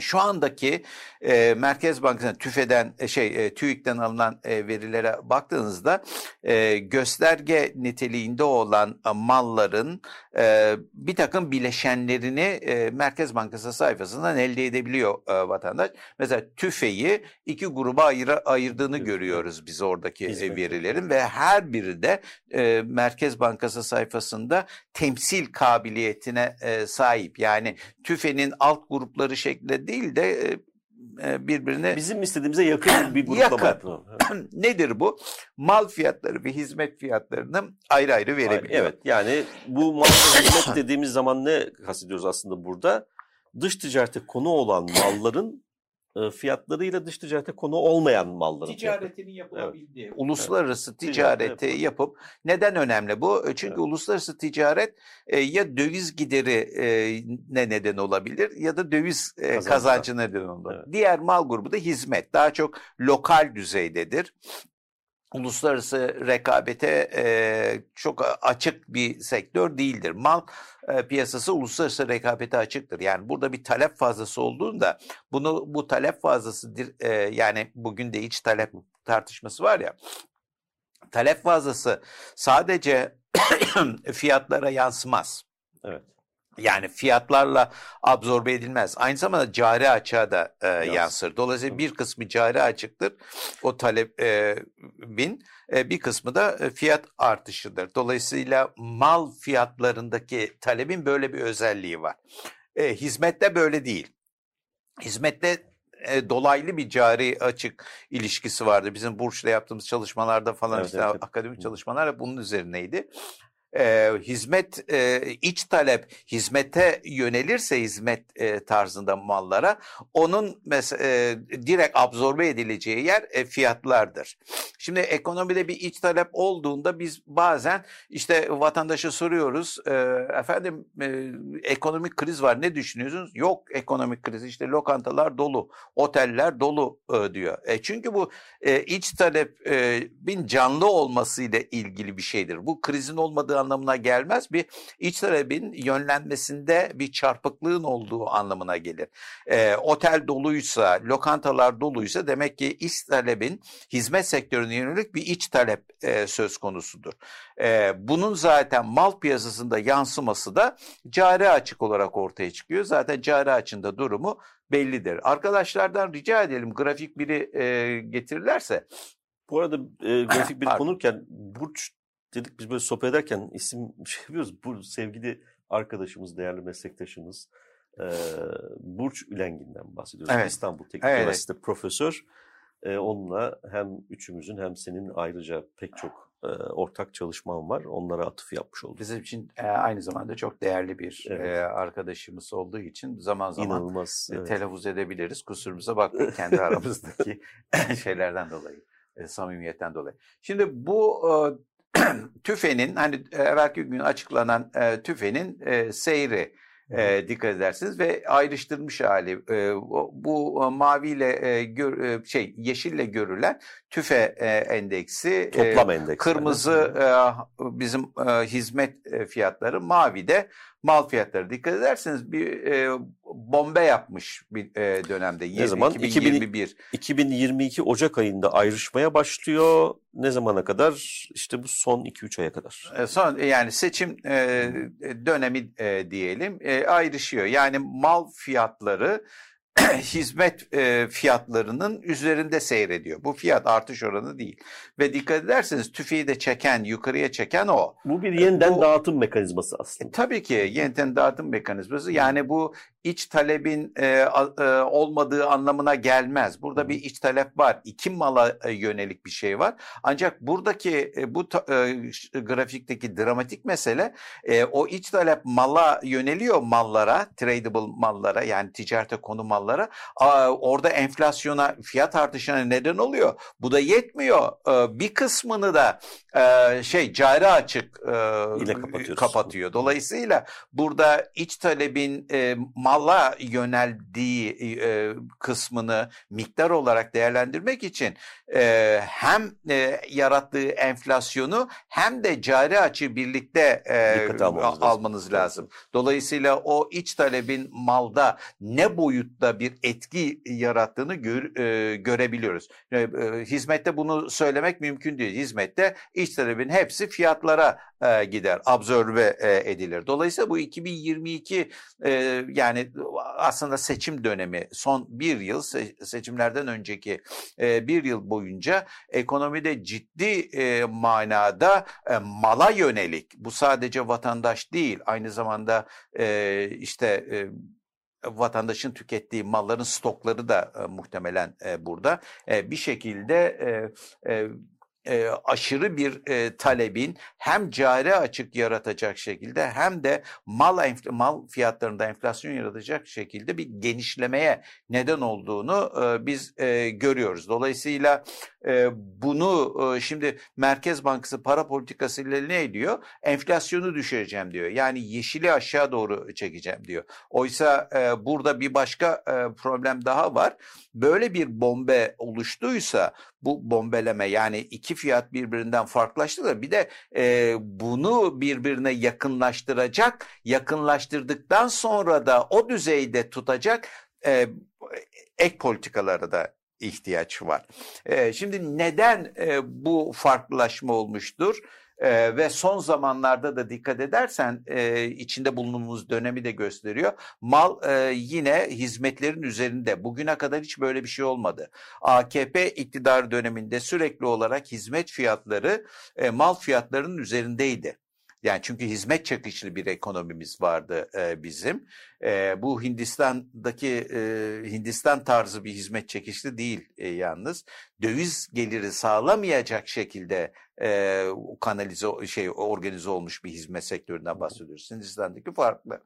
şu andaki e, Merkez Bankası'na TÜFE'den e, şey e, TÜİK'ten alınan e, verilere baktığınızda e, gösterge niteliğinde olan e, malların e, bir takım bileşenlerini e, Merkez Bankası sayfasından elde edebiliyor e, vatandaş. Mesela TÜFE'yi iki gruba ayır, ayırdığını evet. görüyoruz biz oradaki e, verilerin ve her biri de e, Merkez Bankası sayfasında temsil kabiliyetine e, sahip. Yani TÜFE'nin alt grupları şeklinde değil de e, birbirine bizim istediğimize yakın bir gruplama yakın. Nedir bu? Mal fiyatları ve hizmet fiyatlarını ayrı ayrı verebiliyor. Evet yani bu mal ve hizmet dediğimiz zaman ne kastediyoruz aslında burada? Dış ticarete konu olan malların e, fiyatlarıyla dış ticarete konu olmayan malların ticaretinin yapılabildiği, evet. uluslararası evet. ticareti evet. yapıp neden önemli bu? E, çünkü evet. uluslararası ticaret e, ya döviz gideri e, ne neden olabilir ya da döviz e, kazancı neden olabilir. Evet. Diğer mal grubu da hizmet. Daha çok lokal düzeydedir uluslararası rekabete e, çok açık bir sektör değildir. Mal e, piyasası uluslararası rekabete açıktır. Yani burada bir talep fazlası olduğunda bunu bu talep fazlası e, yani bugün de iç talep tartışması var ya talep fazlası sadece fiyatlara yansımaz. Evet. Yani fiyatlarla absorbe edilmez. Aynı zamanda cari açığa da e, yansır. Dolayısıyla bir kısmı cari açıktır. O talep e, bin e, bir kısmı da e, fiyat artışıdır. Dolayısıyla mal fiyatlarındaki talebin böyle bir özelliği var. E, hizmette böyle değil. Hizmette e, dolaylı bir cari açık ilişkisi vardı. Bizim Burç'la yaptığımız çalışmalarda falan evet, işte evet. akademik çalışmalar bunun üzerineydi e, hizmet e, iç talep hizmete yönelirse hizmet e, tarzında mallara onun e, direkt absorbe edileceği yer e, fiyatlardır. Şimdi ekonomide bir iç talep olduğunda biz bazen işte vatandaşa soruyoruz e, efendim e, ekonomik kriz var ne düşünüyorsunuz? Yok ekonomik kriz işte lokantalar dolu, oteller dolu e, diyor. E, çünkü bu e, iç talep e, bin canlı olmasıyla ilgili bir şeydir. Bu krizin olmadığı anlamına gelmez. Bir iç talebin yönlenmesinde bir çarpıklığın olduğu anlamına gelir. E, otel doluysa, lokantalar doluysa demek ki iç talebin hizmet sektörüne yönelik bir iç talep e, söz konusudur. E, bunun zaten mal piyasasında yansıması da cari açık olarak ortaya çıkıyor. Zaten cari açında durumu bellidir. Arkadaşlardan rica edelim grafik biri e, getirirlerse. Bu arada e, grafik biri konurken Burç dedik biz böyle sohbet ederken isim şey yapıyoruz. Bu sevgili arkadaşımız, değerli meslektaşımız e, Burç Ülengin'den bahsediyoruz. Evet. İstanbul Teknik evet. Üniversitesi profesör. E, onunla hem üçümüzün hem senin ayrıca pek çok e, ortak çalışmam var. Onlara atıf yapmış olduk. Bizim için e, aynı zamanda çok değerli bir evet. e, arkadaşımız olduğu için zaman zaman İnanılmaz, e, evet. telaffuz edebiliriz. Kusurumuza bakmayın kendi aramızdaki şeylerden dolayı, e, samimiyetten dolayı. Şimdi bu e, TÜFE'nin hani evvelki gün açıklanan e, TÜFE'nin e, seyri e, dikkat edersiniz ve ayrıştırmış hali e, bu maviyle e, gör, e, şey yeşille görülen tüfe e, endeksi toplam e, endeksi kırmızı e, bizim e, hizmet e, fiyatları mavi de mal fiyatları dikkat ederseniz bir e, bombe yapmış bir e, dönemde. Ne zaman? 2021. 2022 Ocak ayında ayrışmaya başlıyor. Ne zamana kadar? İşte bu son 2-3 aya kadar. E, son yani seçim e, dönemi e, diyelim e, ayrışıyor. Yani mal fiyatları hizmet e, fiyatlarının üzerinde seyrediyor. Bu fiyat artış oranı değil. Ve dikkat ederseniz tüfeği de çeken, yukarıya çeken o. Bu bir yeniden bu, dağıtım mekanizması aslında. E, tabii ki yeniden dağıtım mekanizması. Yani bu iç talebin e, e, olmadığı anlamına gelmez. Burada bir iç talep var. İki mala e, yönelik bir şey var. Ancak buradaki e, bu ta, e, grafikteki dramatik mesele e, o iç talep mala yöneliyor mallara, tradable mallara yani ticarete konu mallara. A, orada enflasyona, fiyat artışına neden oluyor. Bu da yetmiyor. E, bir kısmını da e, şey cari açık e, kapatıyor. Dolayısıyla burada iç talebin e, mal mala yöneldiği e, kısmını miktar olarak değerlendirmek için e, hem e, yarattığı enflasyonu hem de cari açığı birlikte e, almanız, almanız lazım. lazım. Dolayısıyla o iç talebin malda ne boyutta bir etki yarattığını gör, e, görebiliyoruz. E, e, hizmette bunu söylemek mümkün değil. Hizmette iç talebin hepsi fiyatlara e, gider, absorbe e, edilir. Dolayısıyla bu 2022 e, yani aslında seçim dönemi son bir yıl seçimlerden önceki bir yıl boyunca ekonomide ciddi manada mala yönelik bu sadece vatandaş değil aynı zamanda işte vatandaşın tükettiği malların stokları da muhtemelen burada bir şekilde e, aşırı bir e, talebin hem cari açık yaratacak şekilde hem de mal mal fiyatlarında enflasyon yaratacak şekilde bir genişlemeye neden olduğunu e, biz e, görüyoruz. Dolayısıyla e, bunu e, şimdi Merkez Bankası para politikası ile ne ediyor? Enflasyonu düşüreceğim diyor. Yani yeşili aşağı doğru çekeceğim diyor. Oysa e, burada bir başka e, problem daha var. Böyle bir bombe oluştuysa bu bombeleme yani iki fiyat birbirinden farklılaştı da bir de e, bunu birbirine yakınlaştıracak, yakınlaştırdıktan sonra da o düzeyde tutacak e, ek politikalara da ihtiyaç var. E, şimdi neden e, bu farklılaşma olmuştur? Ee, ve son zamanlarda da dikkat edersen e, içinde bulunduğumuz dönemi de gösteriyor. Mal e, yine hizmetlerin üzerinde. Bugüne kadar hiç böyle bir şey olmadı. AKP iktidar döneminde sürekli olarak hizmet fiyatları e, mal fiyatlarının üzerindeydi. Yani çünkü hizmet çakışlı bir ekonomimiz vardı e, bizim. E, bu Hindistan'daki e, Hindistan tarzı bir hizmet çekişli değil e, yalnız. Döviz geliri sağlamayacak şekilde e, kanalize şey organize olmuş bir hizmet sektöründen bahsediyoruz. Hindistan'daki farklı.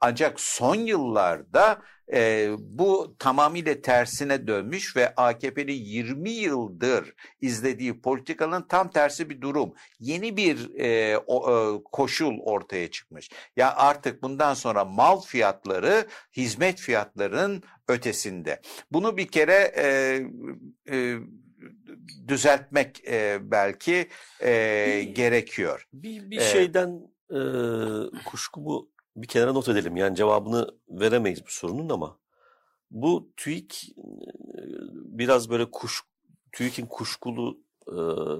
Ancak son yıllarda e, bu tamamıyla tersine dönmüş ve AKP'nin 20 yıldır izlediği politikanın tam tersi bir durum. Yeni bir e, o, e, koşul ortaya çıkmış. Ya artık bundan sonra mal fiyatları hizmet fiyatlarının ötesinde. Bunu bir kere e, e, düzeltmek e, belki e, bir, gerekiyor. Bir, bir ee, şeyden e, kuşkumu bir kenara not edelim. Yani cevabını veremeyiz bu sorunun ama bu TÜİK biraz böyle kuş TÜİK'in kuşkulu e,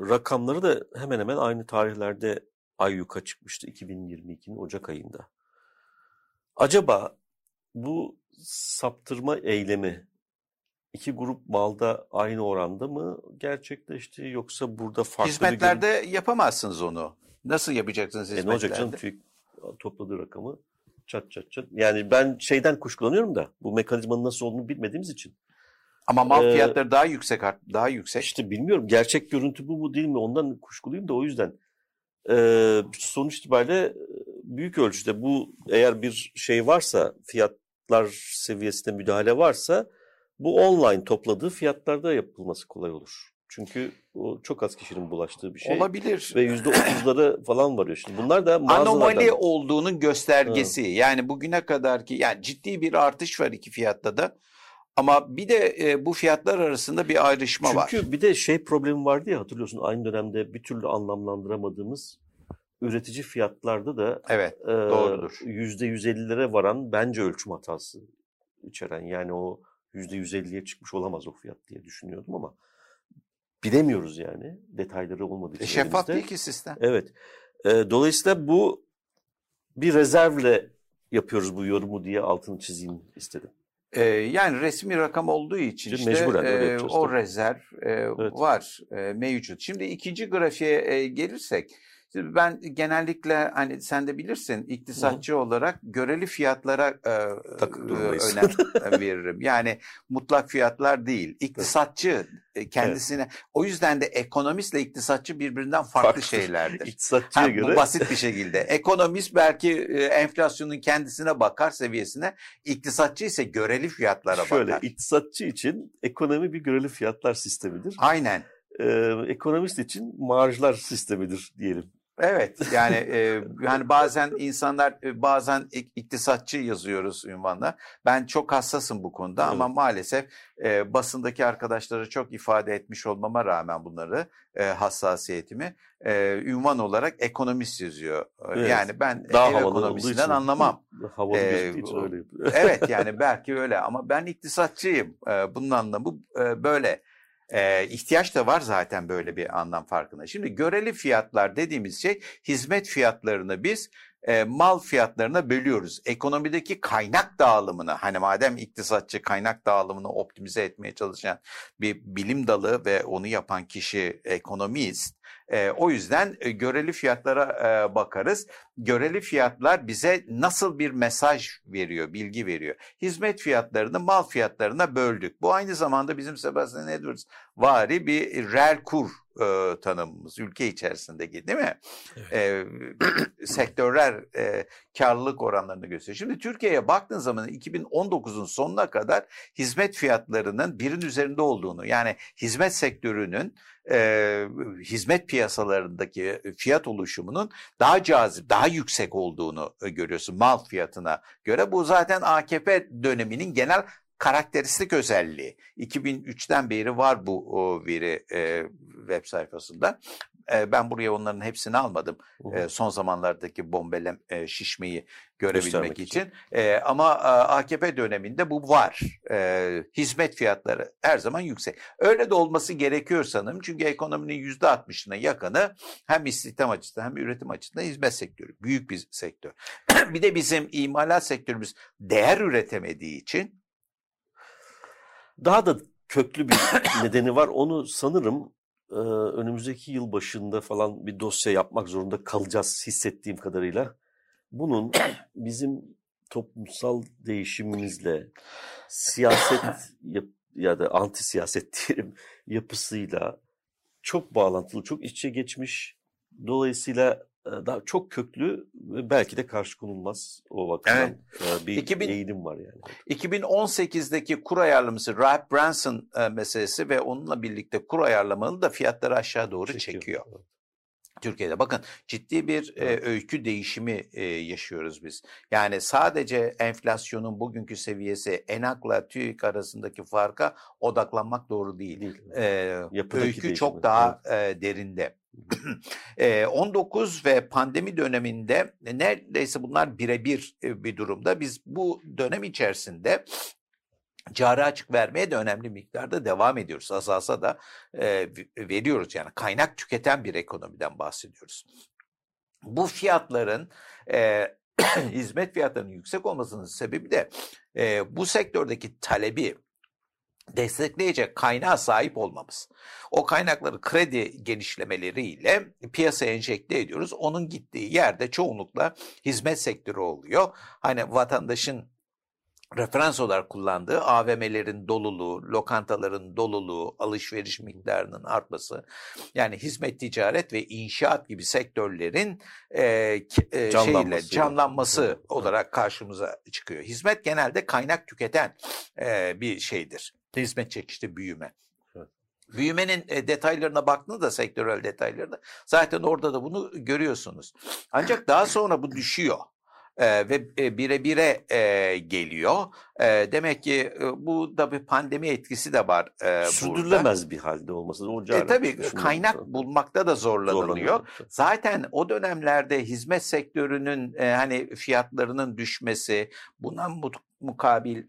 rakamları da hemen hemen aynı tarihlerde ayyuka çıkmıştı 2022'nin Ocak ayında. Acaba bu saptırma eylemi iki grup malda aynı oranda mı gerçekleşti yoksa burada farklı Hizmetlerde bir... yapamazsınız onu. Nasıl yapacaksınız hizmetlerde? E ne olacak canım TÜİK topladığı rakamı çat çat çat. Yani ben şeyden kuşkulanıyorum da bu mekanizmanın nasıl olduğunu bilmediğimiz için. Ama mal ee, fiyatları daha yüksek daha yüksek. İşte bilmiyorum gerçek görüntü bu mu değil mi ondan kuşkuluyum da o yüzden. Ee, sonuç itibariyle büyük ölçüde bu eğer bir şey varsa fiyatlar seviyesinde müdahale varsa bu online topladığı fiyatlarda yapılması kolay olur. Çünkü o çok az kişinin bulaştığı bir şey. Olabilir. Ve yüzde otuzlara falan varıyor. Şimdi bunlar da Anomali olduğunun göstergesi. Ha. Yani bugüne kadar ki yani ciddi bir artış var iki fiyatta da. Ama bir de e, bu fiyatlar arasında bir ayrışma Çünkü var. Çünkü bir de şey problemi vardı ya hatırlıyorsun aynı dönemde bir türlü anlamlandıramadığımız üretici fiyatlarda da evet, e, doğrudur. yüzde yüz ellilere varan bence ölçüm hatası içeren yani o yüzde yüz elliye çıkmış olamaz o fiyat diye düşünüyordum ama bilemiyoruz yani detayları olmadığı için. E, şeffaf değil ki sistem. Evet. E, dolayısıyla bu bir rezervle yapıyoruz bu yorumu diye altını çizeyim istedim. E, yani resmi rakam olduğu için işte, Mecburen e, o rezerv e, evet. var e, mevcut. Şimdi ikinci grafiğe e, gelirsek ben genellikle hani sen de bilirsin iktisatçı Hı. olarak göreli fiyatlara e, önem veririm. Yani mutlak fiyatlar değil. İktisatçı evet. kendisine. Evet. O yüzden de ekonomistle iktisatçı birbirinden farklı, farklı. şeylerdir. İktisatçıya ha, göre. Bu basit bir şekilde. Ekonomist belki enflasyonun kendisine bakar seviyesine. İktisatçı ise göreli fiyatlara Şöyle, bakar. Şöyle iktisatçı için ekonomi bir göreli fiyatlar sistemidir. Aynen. Ee, ekonomist için marjlar sistemidir diyelim. Evet yani e, yani bazen insanlar e, bazen iktisatçı yazıyoruz ünvanla. Ben çok hassasım bu konuda evet. ama maalesef e, basındaki arkadaşlara çok ifade etmiş olmama rağmen bunları e, hassasiyetimi e, ünvan olarak ekonomist yazıyor. Evet. Yani ben Daha ev ekonomisinden anlamam. Havalı ee, için öyle evet yani belki öyle ama ben iktisatçıyım. E, bunun anlamı e, böyle. E, ihtiyaç da var zaten böyle bir anlam farkında. Şimdi göreli fiyatlar dediğimiz şey hizmet fiyatlarını biz e, mal fiyatlarına bölüyoruz. Ekonomideki kaynak dağılımını hani madem iktisatçı kaynak dağılımını optimize etmeye çalışan bir bilim dalı ve onu yapan kişi ekonomist e, o yüzden e, göreli fiyatlara e, bakarız. Göreli fiyatlar bize nasıl bir mesaj veriyor, bilgi veriyor. Hizmet fiyatlarını mal fiyatlarına böldük. Bu aynı zamanda bizim Sebastian Edwards vari bir reel kur e, tanımımız ülke içerisindeki değil mi? Evet. E, sektörler e, karlılık oranlarını gösteriyor. Şimdi Türkiye'ye baktığın zaman 2019'un sonuna kadar hizmet fiyatlarının birin üzerinde olduğunu yani hizmet sektörünün e, hizmet piyasalarındaki fiyat oluşumunun daha cazip, daha yüksek olduğunu görüyorsun mal fiyatına göre. Bu zaten AKP döneminin genel karakteristik özelliği. 2003'ten beri var bu o veri e, web sayfasında. E, ben buraya onların hepsini almadım. E, son zamanlardaki bombelem e, şişmeyi görebilmek için. için. E, ama e, AKP döneminde bu var. E, hizmet fiyatları her zaman yüksek. Öyle de olması gerekiyor sanırım. Çünkü ekonominin yüzde altmışına yakını hem istihdam açısından hem üretim açısından hizmet sektörü. Büyük bir sektör. bir de bizim imalat sektörümüz değer üretemediği için daha da köklü bir nedeni var. Onu sanırım e, önümüzdeki yıl başında falan bir dosya yapmak zorunda kalacağız hissettiğim kadarıyla. Bunun bizim toplumsal değişimimizle siyaset yap ya da anti siyaset diyelim yapısıyla çok bağlantılı, çok içe geçmiş. Dolayısıyla daha çok köklü ve belki de karşı konulmaz o bakımdan evet. bir 2000, eğilim var yani. 2018'deki kur ayarlaması Rahip Branson meselesi ve onunla birlikte kur ayarlamalı da fiyatları aşağı doğru çekiyor. çekiyor. Türkiye'de bakın ciddi bir e, öykü değişimi e, yaşıyoruz biz. Yani sadece enflasyonun bugünkü seviyesi ENAK'la TÜİK arasındaki farka odaklanmak doğru değil. değil. E, öykü çok daha evet. e, derinde. 19 ve pandemi döneminde neredeyse bunlar birebir bir durumda. Biz bu dönem içerisinde cari açık vermeye de önemli miktarda devam ediyoruz. Azalsa da veriyoruz yani kaynak tüketen bir ekonomiden bahsediyoruz. Bu fiyatların hizmet fiyatlarının yüksek olmasının sebebi de bu sektördeki talebi destekleyecek kaynağa sahip olmamız. O kaynakları kredi genişlemeleriyle piyasaya enjekte ediyoruz. Onun gittiği yerde çoğunlukla hizmet sektörü oluyor. Hani vatandaşın referans olarak kullandığı AVM'lerin doluluğu, lokantaların doluluğu, alışveriş miktarının artması, yani hizmet, ticaret ve inşaat gibi sektörlerin e, e, şeyle canlanması evet. olarak karşımıza çıkıyor. Hizmet genelde kaynak tüketen e, bir şeydir. Hizmet çekişte büyüme. Büyümenin e, detaylarına baktığınızda sektörel detaylarına zaten orada da bunu görüyorsunuz. Ancak daha sonra bu düşüyor e, ve bire bire e, geliyor. E, demek ki e, bu da bir pandemi etkisi de var e, Sürdürülemez burada. bir halde olması. O e, tabii kaynak bulmakta da zorlanılıyor. Zaten o dönemlerde hizmet sektörünün e, hani fiyatlarının düşmesi, buna mukabil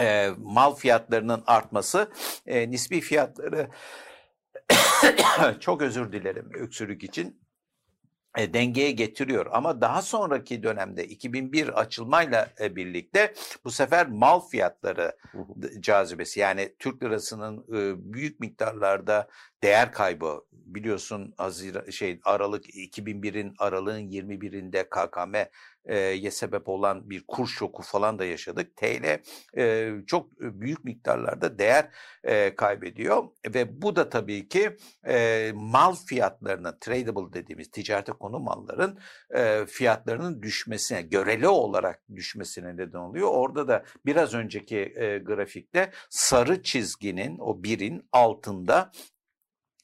e, mal fiyatlarının artması e, nispi fiyatları çok özür dilerim öksürük için e, dengeye getiriyor. Ama daha sonraki dönemde 2001 açılmayla e, birlikte bu sefer mal fiyatları cazibesi yani Türk lirasının e, büyük miktarlarda değer kaybı biliyorsun Hazira, şey Aralık 2001'in aralığın 21'inde KKM ye sebep olan bir kur şoku falan da yaşadık. TL e, çok büyük miktarlarda değer e, kaybediyor ve bu da tabii ki e, mal fiyatlarının tradable dediğimiz ticarete konu malların e, fiyatlarının düşmesine, göreli olarak düşmesine neden oluyor. Orada da biraz önceki e, grafikte sarı çizginin o birin altında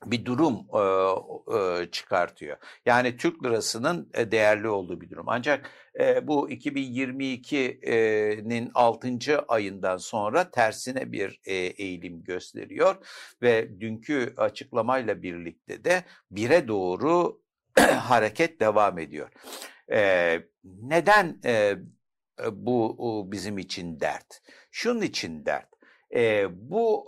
bir durum çıkartıyor. Yani Türk lirasının e, değerli olduğu bir durum. Ancak e, bu 2022'nin 6. ayından sonra tersine bir e, eğilim gösteriyor ve dünkü açıklamayla birlikte de bire doğru hareket devam ediyor. Neden bu bizim için dert? Şunun için dert. Bu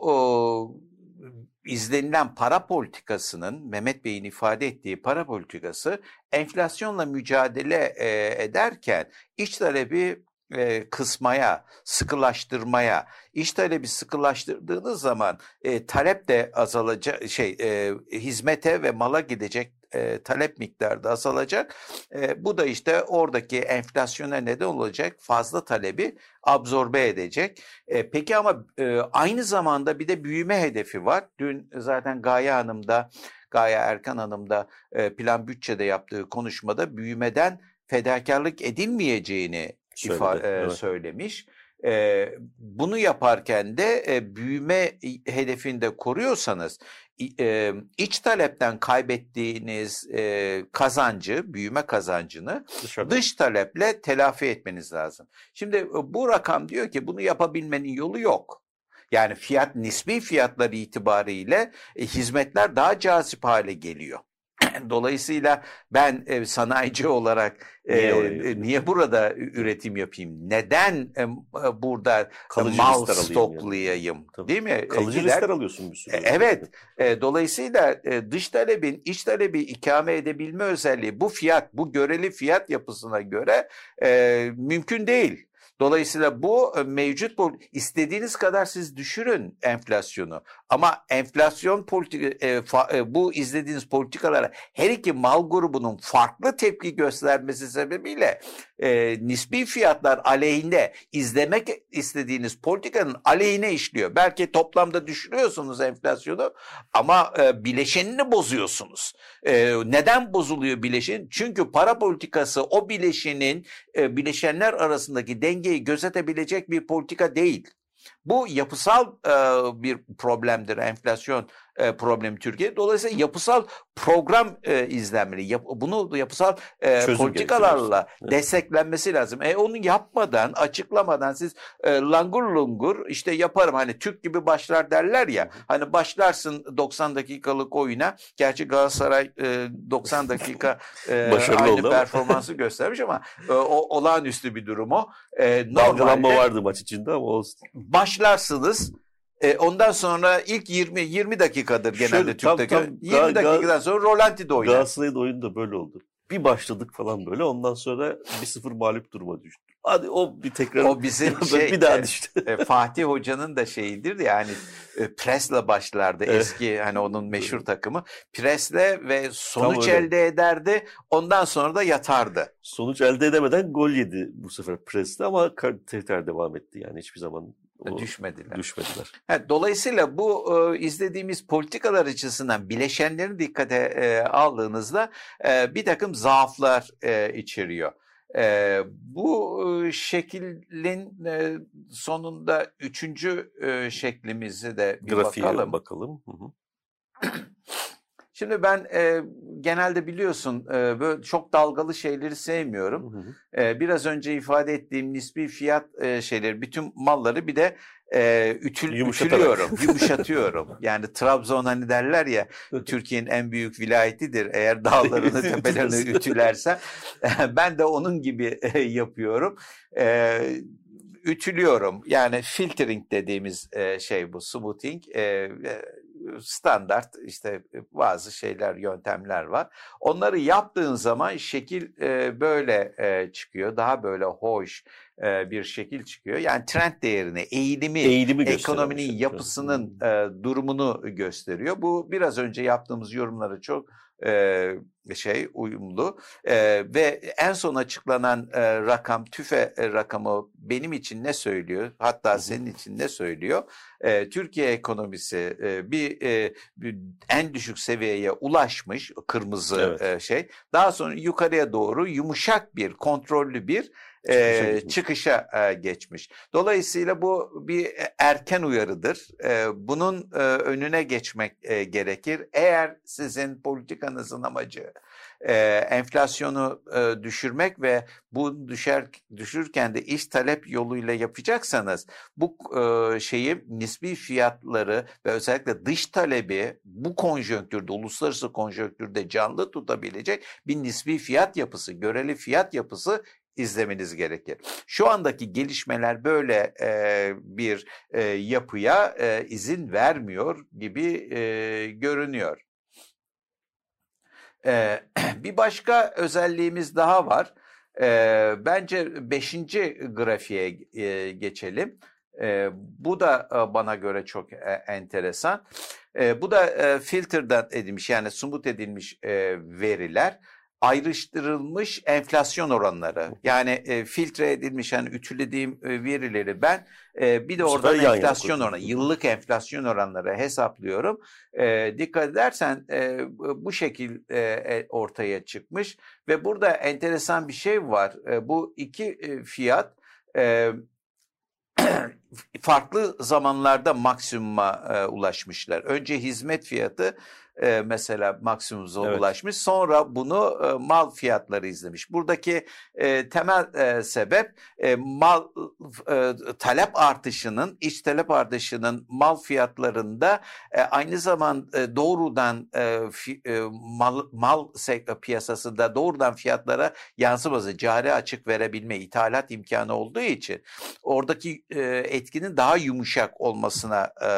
izlenilen para politikasının Mehmet Bey'in ifade ettiği para politikası enflasyonla mücadele e, ederken iç talebi e, kısmaya, sıkılaştırmaya, iç talebi sıkılaştırdığınız zaman e, talep de azalacak, şey e, hizmete ve mala gidecek e, talep miktarı da azalacak. E, bu da işte oradaki enflasyona neden olacak fazla talebi absorbe edecek. E, peki ama e, aynı zamanda bir de büyüme hedefi var. Dün zaten Gaye Hanım da Gaye Erkan Hanım da e, plan bütçede yaptığı konuşmada büyümeden fedakarlık edilmeyeceğini Söyledi, ifa, e, evet. söylemiş. E, bunu yaparken de e, büyüme hedefinde koruyorsanız e, iç talepten kaybettiğiniz e, kazancı, büyüme kazancını Dışarıda. dış taleple telafi etmeniz lazım. Şimdi bu rakam diyor ki bunu yapabilmenin yolu yok. Yani fiyat nispi fiyatlar itibariyle e, hizmetler daha cazip hale geliyor. Dolayısıyla ben e, sanayici olarak niye, e, niye burada üretim yapayım? Neden e, burada Kalıcı mal stoklayayım? Yani. Değil mi? Kalıcı Gider, listeler alıyorsun bir sürü. Evet. E, dolayısıyla e, dış talebin iç talebi ikame edebilme özelliği bu fiyat, bu göreli fiyat yapısına göre e, mümkün değil. Dolayısıyla bu mevcut bu istediğiniz kadar siz düşürün enflasyonu ama enflasyon politika e, fa, e, bu izlediğiniz politikalara her iki mal grubunun farklı tepki göstermesi sebebiyle e, nispi fiyatlar aleyhinde izlemek istediğiniz politikanın aleyhine işliyor. Belki toplamda düşürüyorsunuz enflasyonu ama e, bileşenini bozuyorsunuz. E, neden bozuluyor bileşen? Çünkü para politikası o bileşenin e, bileşenler arasındaki dengeyi gözetebilecek bir politika değil. Bu yapısal e, bir problemdir enflasyon e, problemi Türkiye. Dolayısıyla yapısal program e, izlenmeli. Yap, bunu yapısal e, politikalarla evet. desteklenmesi lazım. E onu yapmadan, açıklamadan siz e, langur lungur işte yaparım hani Türk gibi başlar derler ya. Hani başlarsın 90 dakikalık oyuna. Gerçi Galatasaray e, 90 dakika e, aynı performansı göstermiş ama e, o olağanüstü bir durum o. E, Dalgalanma vardı maç içinde ama olsun. Başlarsınız e, ondan sonra ilk 20 20 dakikadır genelde Şöyle, Türk'te. Tam, tam, 20 dakikadan sonra Rolanti'de oynar. Galatasaray'ın oyunu da böyle oldu. Bir başladık falan böyle ondan sonra 1-0 mağlup duruma düştü. Hadi o bir tekrar o bizim şey, bir daha düştü. E, Fatih Hoca'nın da şeyidir yani e, presle başlardı eski hani onun meşhur takımı. Presle ve sonuç elde ederdi. Ondan sonra da yatardı. Sonuç elde edemeden gol yedi bu sefer presle ama tekrar devam etti yani hiçbir zaman o, düşmediler. Düşmediler. Evet, dolayısıyla bu e, izlediğimiz politikalar açısından bileşenlerini dikkate e, aldığınızda e, bir takım zaaflar e, içeriyor. E, bu e, şeklin e, sonunda üçüncü e, şeklimizi de bir Grafiğe bakalım. bakalım. Hı hı. Şimdi ben e, genelde biliyorsun e, böyle çok dalgalı şeyleri sevmiyorum. Hı hı. E, biraz önce ifade ettiğim nispi fiyat e, şeyleri, bütün malları bir de e, ütül, ütülüyorum, yumuşatıyorum. Yani Trabzon hani derler ya Türkiye'nin en büyük vilayetidir. Eğer dağlarını tepelerini ütülerse ben de onun gibi e, yapıyorum. E, ütülüyorum. Yani filtering dediğimiz e, şey bu, smoothing. E, standart işte bazı şeyler, yöntemler var. Onları yaptığın zaman şekil e, böyle e, çıkıyor. Daha böyle hoş e, bir şekil çıkıyor. Yani trend değerini, eğilimi, eğilimi ekonominin yapısının e, durumunu gösteriyor. Bu biraz önce yaptığımız yorumları çok e, şey uyumlu. E, ve en son açıklanan e, rakam tüfe e, rakamı benim için ne söylüyor? Hatta senin için ne söylüyor? E, Türkiye ekonomisi e, bir, e, bir en düşük seviyeye ulaşmış kırmızı evet. e, şey. Daha sonra yukarıya doğru yumuşak bir kontrollü bir e, çıkışa e, geçmiş. Dolayısıyla bu bir erken uyarıdır. E, bunun e, önüne geçmek e, gerekir. Eğer sizin politikanızın amacı e, enflasyonu e, düşürmek ve bu düşer düşürken de iş talep yoluyla yapacaksanız bu e, şeyi nispi fiyatları ve özellikle dış talebi bu konjonktürde uluslararası konjonktürde canlı tutabilecek bir nispi fiyat yapısı, göreli fiyat yapısı izlemeniz gerekir. Şu andaki gelişmeler böyle e, bir e, yapıya e, izin vermiyor gibi e, görünüyor. E, bir başka özelliğimiz daha var. E, bence beşinci grafiğe e, geçelim. E, bu da e, bana göre çok e, enteresan. E, bu da e, filterden edilmiş yani sumut edilmiş e, veriler ayrıştırılmış enflasyon oranları. Yani e, filtre edilmiş hani ütülediğim e, verileri ben e, bir de oradan enflasyon oranı, yıllık enflasyon oranları hesaplıyorum. E, dikkat edersen e, bu şekil e, e, ortaya çıkmış ve burada enteresan bir şey var. E, bu iki e, fiyat e, farklı zamanlarda maksimuma e, ulaşmışlar. Önce hizmet fiyatı e, mesela maksimumuza evet. ulaşmış. Sonra bunu e, mal fiyatları izlemiş. Buradaki e, temel e, sebep e, mal e, talep artışının, iç talep artışının mal fiyatlarında e, aynı zaman e, doğrudan e, fi, e, mal, mal piyasasında doğrudan fiyatlara yansıması, cari açık verebilme, ithalat imkanı olduğu için oradaki e, etkinin daha yumuşak olmasına e,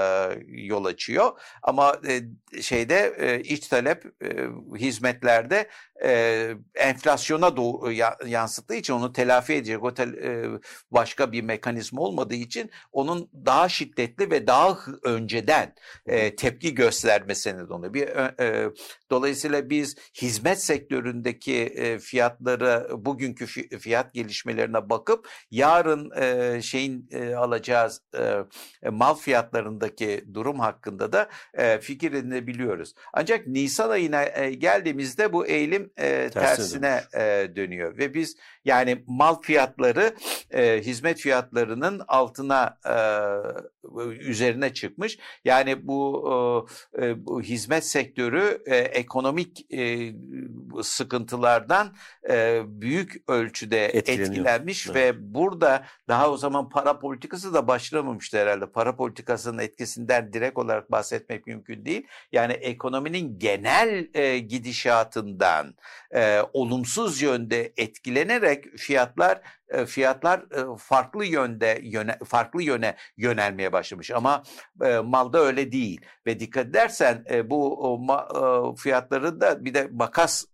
yol açıyor. Ama e, şeyde e, iç talep e, hizmetlerde e, enflasyona doğru yansıttığı için onu telafi edecek o tel, e, başka bir mekanizma olmadığı için onun daha şiddetli ve daha önceden e, tepki göstermesine oluyor. Bir e, dolayısıyla biz hizmet sektöründeki e, fiyatları bugünkü fiyat gelişmelerine bakıp yarın e, şeyin e, e, alacağı e, mal fiyatlarındaki durum hakkında da e, fikir edinebiliyoruz. Ancak Nisan ayına e, geldiğimizde bu eğilim e, tersine e, dönüyor ve biz yani mal fiyatları e, hizmet fiyatlarının altına e, üzerine çıkmış. Yani bu, e, bu hizmet sektörü e, ekonomik e, sıkıntılardan e, büyük ölçüde etkilenmiş evet. ve burada daha o zaman para politikası da başlamamıştı herhalde. Para politikasının etkisinden direkt olarak bahsetmek mümkün değil. Yani ekonominin genel e, gidişatından e, olumsuz yönde etkilenerek fiyatlar fiyatlar farklı yönde yöne, farklı yöne yönelmeye başlamış ama malda öyle değil ve dikkat edersen bu fiyatların da bir de makas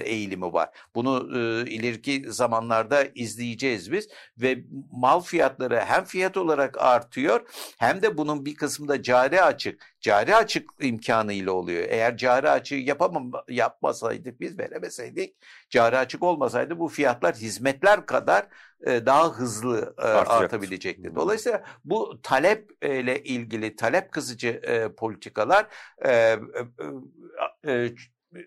eğilimi var. Bunu ileriki zamanlarda izleyeceğiz biz ve mal fiyatları hem fiyat olarak artıyor hem de bunun bir kısmında cari açık cari açık imkanıyla oluyor. Eğer cari açığı yapamam yapmasaydık biz veremeseydik cari açık olmasaydı bu fiyatlar hizmetler kadar daha hızlı e, artabilecekti. Dolayısıyla bu talep ile ilgili talep kızıcı e, politikalar e, e, e,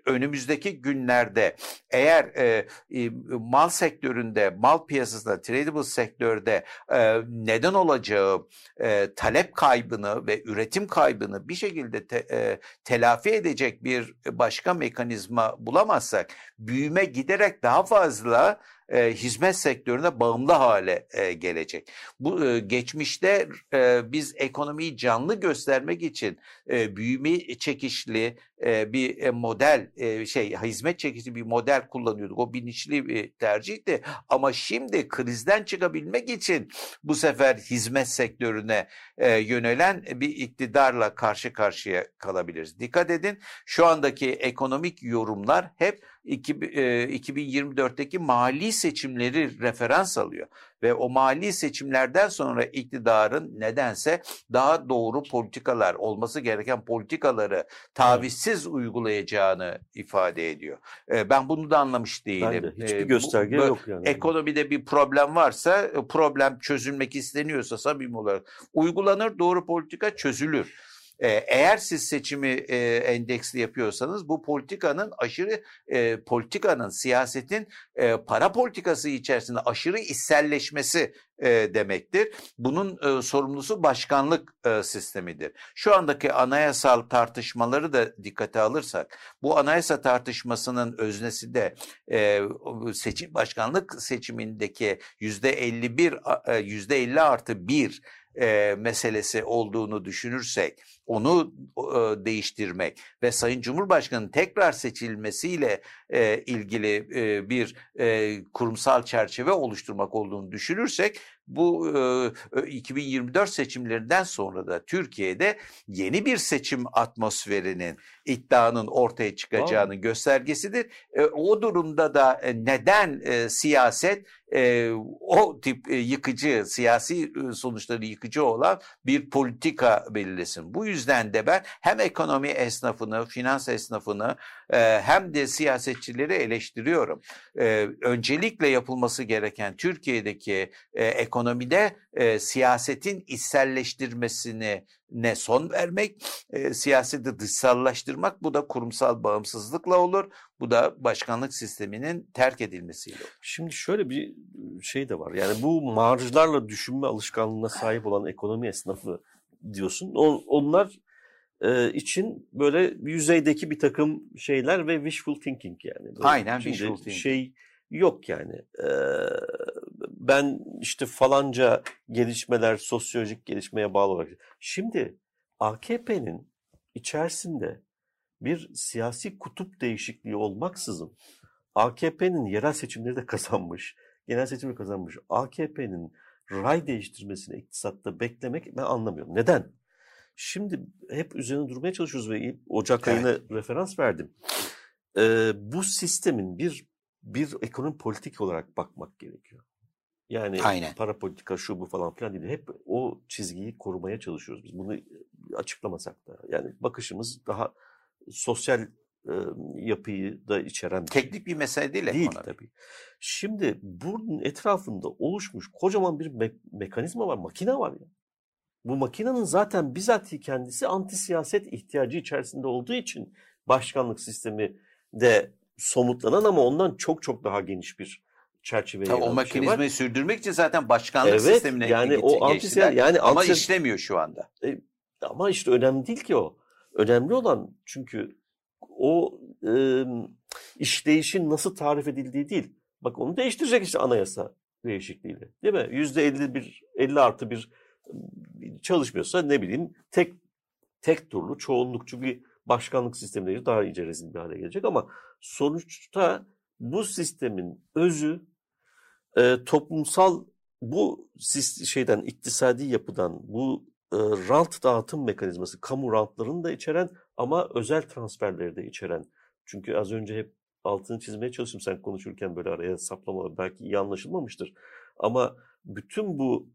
önümüzdeki günlerde eğer e, e, mal sektöründe, mal piyasasında, tradable sektörde e, neden olacağı e, talep kaybını ve üretim kaybını bir şekilde te, e, telafi edecek bir başka mekanizma bulamazsak büyüme giderek daha fazla e, hizmet sektörüne bağımlı hale e, gelecek. Bu e, geçmişte e, biz ekonomiyi canlı göstermek için e, büyüme çekişli e, bir e, model e, şey hizmet çekişli bir model kullanıyorduk. O bilinçli bir tercihti. Ama şimdi krizden çıkabilmek için bu sefer hizmet sektörüne e, yönelen bir iktidarla karşı karşıya kalabiliriz. Dikkat edin şu andaki ekonomik yorumlar hep 2024'teki mali seçimleri referans alıyor ve o mali seçimlerden sonra iktidarın nedense daha doğru politikalar olması gereken politikaları tavizsiz evet. uygulayacağını ifade ediyor. Ben bunu da anlamış değilim. Ben de. Hiçbir gösterge bu, yok yani. Ekonomide bir problem varsa problem çözülmek isteniyorsa samimi olarak uygulanır doğru politika çözülür. Eğer siz seçimi endeksli yapıyorsanız bu politikanın aşırı politikanın siyasetin para politikası içerisinde aşırı içselleşmesi demektir. Bunun sorumlusu başkanlık sistemidir. Şu andaki anayasal tartışmaları da dikkate alırsak bu anayasa tartışmasının öznesi de seçim başkanlık seçimindeki yüzde 51 yüzde 50 artı 1 e, meselesi olduğunu düşünürsek, onu e, değiştirmek ve Sayın Cumhurbaşkanı'nın tekrar seçilmesiyle e, ilgili e, bir e, kurumsal çerçeve oluşturmak olduğunu düşünürsek, bu e, 2024 seçimlerinden sonra da Türkiye'de yeni bir seçim atmosferinin iddianın ortaya çıkacağının wow. göstergesidir. E, o durumda da e, neden e, siyaset e, o tip e, yıkıcı, siyasi e, sonuçları yıkıcı olan bir politika belirlesin. Bu yüzden de ben hem ekonomi esnafını, finans esnafını e, hem de siyasetçileri eleştiriyorum. E, öncelikle yapılması gereken Türkiye'deki e, ekonomide e, siyasetin içselleştirmesini ne son vermek, e, siyaseti dışsallaştırmak bu da kurumsal bağımsızlıkla olur. Bu da başkanlık sisteminin terk edilmesiyle olur. Şimdi şöyle bir şey de var. Yani bu marjlarla düşünme alışkanlığına sahip olan ekonomi esnafı diyorsun. O, onlar e, için böyle yüzeydeki bir takım şeyler ve wishful thinking yani. Böyle Aynen wishful thinking. Şey yok yani. E, ben işte falanca gelişmeler sosyolojik gelişmeye bağlı olarak. Şimdi AKP'nin içerisinde bir siyasi kutup değişikliği olmaksızın AKP'nin yerel seçimleri de kazanmış, genel seçimi kazanmış. AKP'nin ray değiştirmesini iktisatta beklemek ben anlamıyorum. Neden? Şimdi hep üzerine durmaya çalışıyoruz ve Ocak evet. ayına referans verdim. Ee, bu sistemin bir bir ekonomi politik olarak bakmak gerekiyor. Yani Aynen. para politika şu bu falan filan değil. Hep o çizgiyi korumaya çalışıyoruz biz. Bunu açıklamasak da. Yani bakışımız daha sosyal e, yapıyı da içeren bir Teknik bir mesele değil, değil ekonomi. tabii. Şimdi bunun etrafında oluşmuş kocaman bir me- mekanizma var, makine var ya. Bu makinenin zaten bizatihi kendisi anti siyaset ihtiyacı içerisinde olduğu için başkanlık sistemi de somutlanan ama ondan çok çok daha geniş bir çerçeveye Tabii o mekanizmayı şey sürdürmek için zaten başkanlık evet, sistemine yani o anti yani ama anti işlemiyor şu anda. E, ama işte önemli değil ki o. Önemli olan çünkü o e, işleyişin nasıl tarif edildiği değil. Bak onu değiştirecek işte anayasa değişikliğiyle. Değil mi? Yüzde 50 bir 50 artı bir çalışmıyorsa ne bileyim tek tek turlu çoğunlukçu bir başkanlık sistemleri daha iyice rezil bir hale gelecek ama sonuçta bu sistemin özü e, toplumsal bu şeyden iktisadi yapıdan bu e, rant dağıtım mekanizması kamu rantlarını da içeren ama özel transferleri de içeren. Çünkü az önce hep altını çizmeye çalıştım sen konuşurken böyle araya saplamalar belki iyi anlaşılmamıştır. Ama bütün bu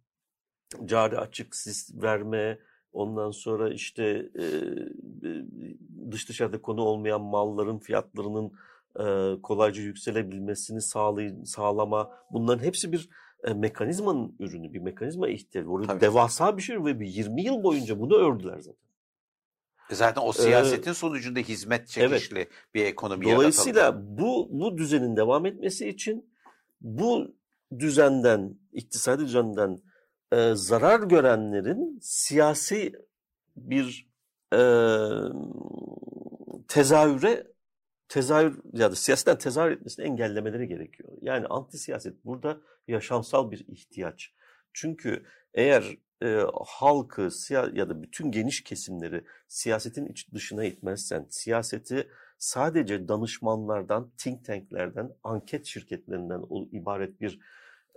cari açık verme, ondan sonra işte e, dış dışarıda konu olmayan malların fiyatlarının e, kolayca yükselebilmesini sağlay sağlama bunların hepsi bir e, mekanizmanın ürünü, bir mekanizma ihtiyacı. Orada Tabii. devasa bir şey ve bir 20 yıl boyunca bunu ördüler zaten. E, zaten o siyasetin ee, sonucunda hizmet çekişli evet. bir ekonomi Dolayısıyla yaratalım. bu bu düzenin devam etmesi için bu düzenden, iktisadi düzenden e, zarar görenlerin siyasi bir e, tezahüre tezahür ya da siyasetten tezahür etmesini engellemeleri gerekiyor. Yani anti siyaset burada yaşamsal bir ihtiyaç. Çünkü eğer e, halkı ya da bütün geniş kesimleri siyasetin iç dışına itmezsen, siyaseti sadece danışmanlardan, think tanklerden, anket şirketlerinden ibaret bir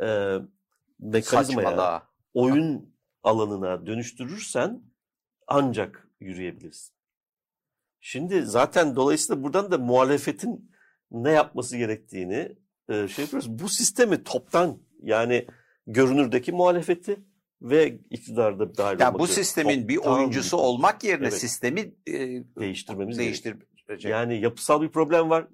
e, mekanizmaya, Saçmala. oyun alanına dönüştürürsen ancak yürüyebilirsin. Şimdi zaten dolayısıyla buradan da muhalefetin ne yapması gerektiğini e, şey yapıyoruz. Bu sistemi toptan yani görünürdeki muhalefeti ve iktidarda dahil yani bu sistemin bir oyuncusu olmak yerine evet. sistemi e, değiştirmemiz değiştirecek. Yani yapısal bir problem var.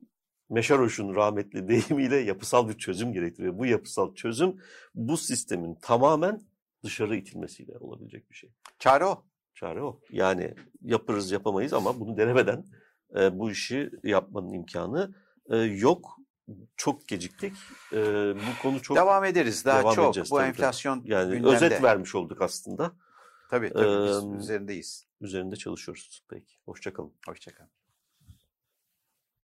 Meşaroş'un rahmetli deyimiyle yapısal bir çözüm gerektiriyor. Bu yapısal çözüm bu sistemin tamamen dışarı itilmesiyle olabilecek bir şey. Çare o. Çare o. Yani yaparız yapamayız ama bunu denemeden e, bu işi yapmanın imkanı e, yok. Çok geciktik. E, bu konu çok devam ederiz daha devam çok. Bu tabii. enflasyon yani gündemde. özet vermiş olduk aslında. Tabii tabii biz ee, üzerindeyiz. Üzerinde çalışıyoruz. Peki. Hoşçakalın. Hoşçakalın.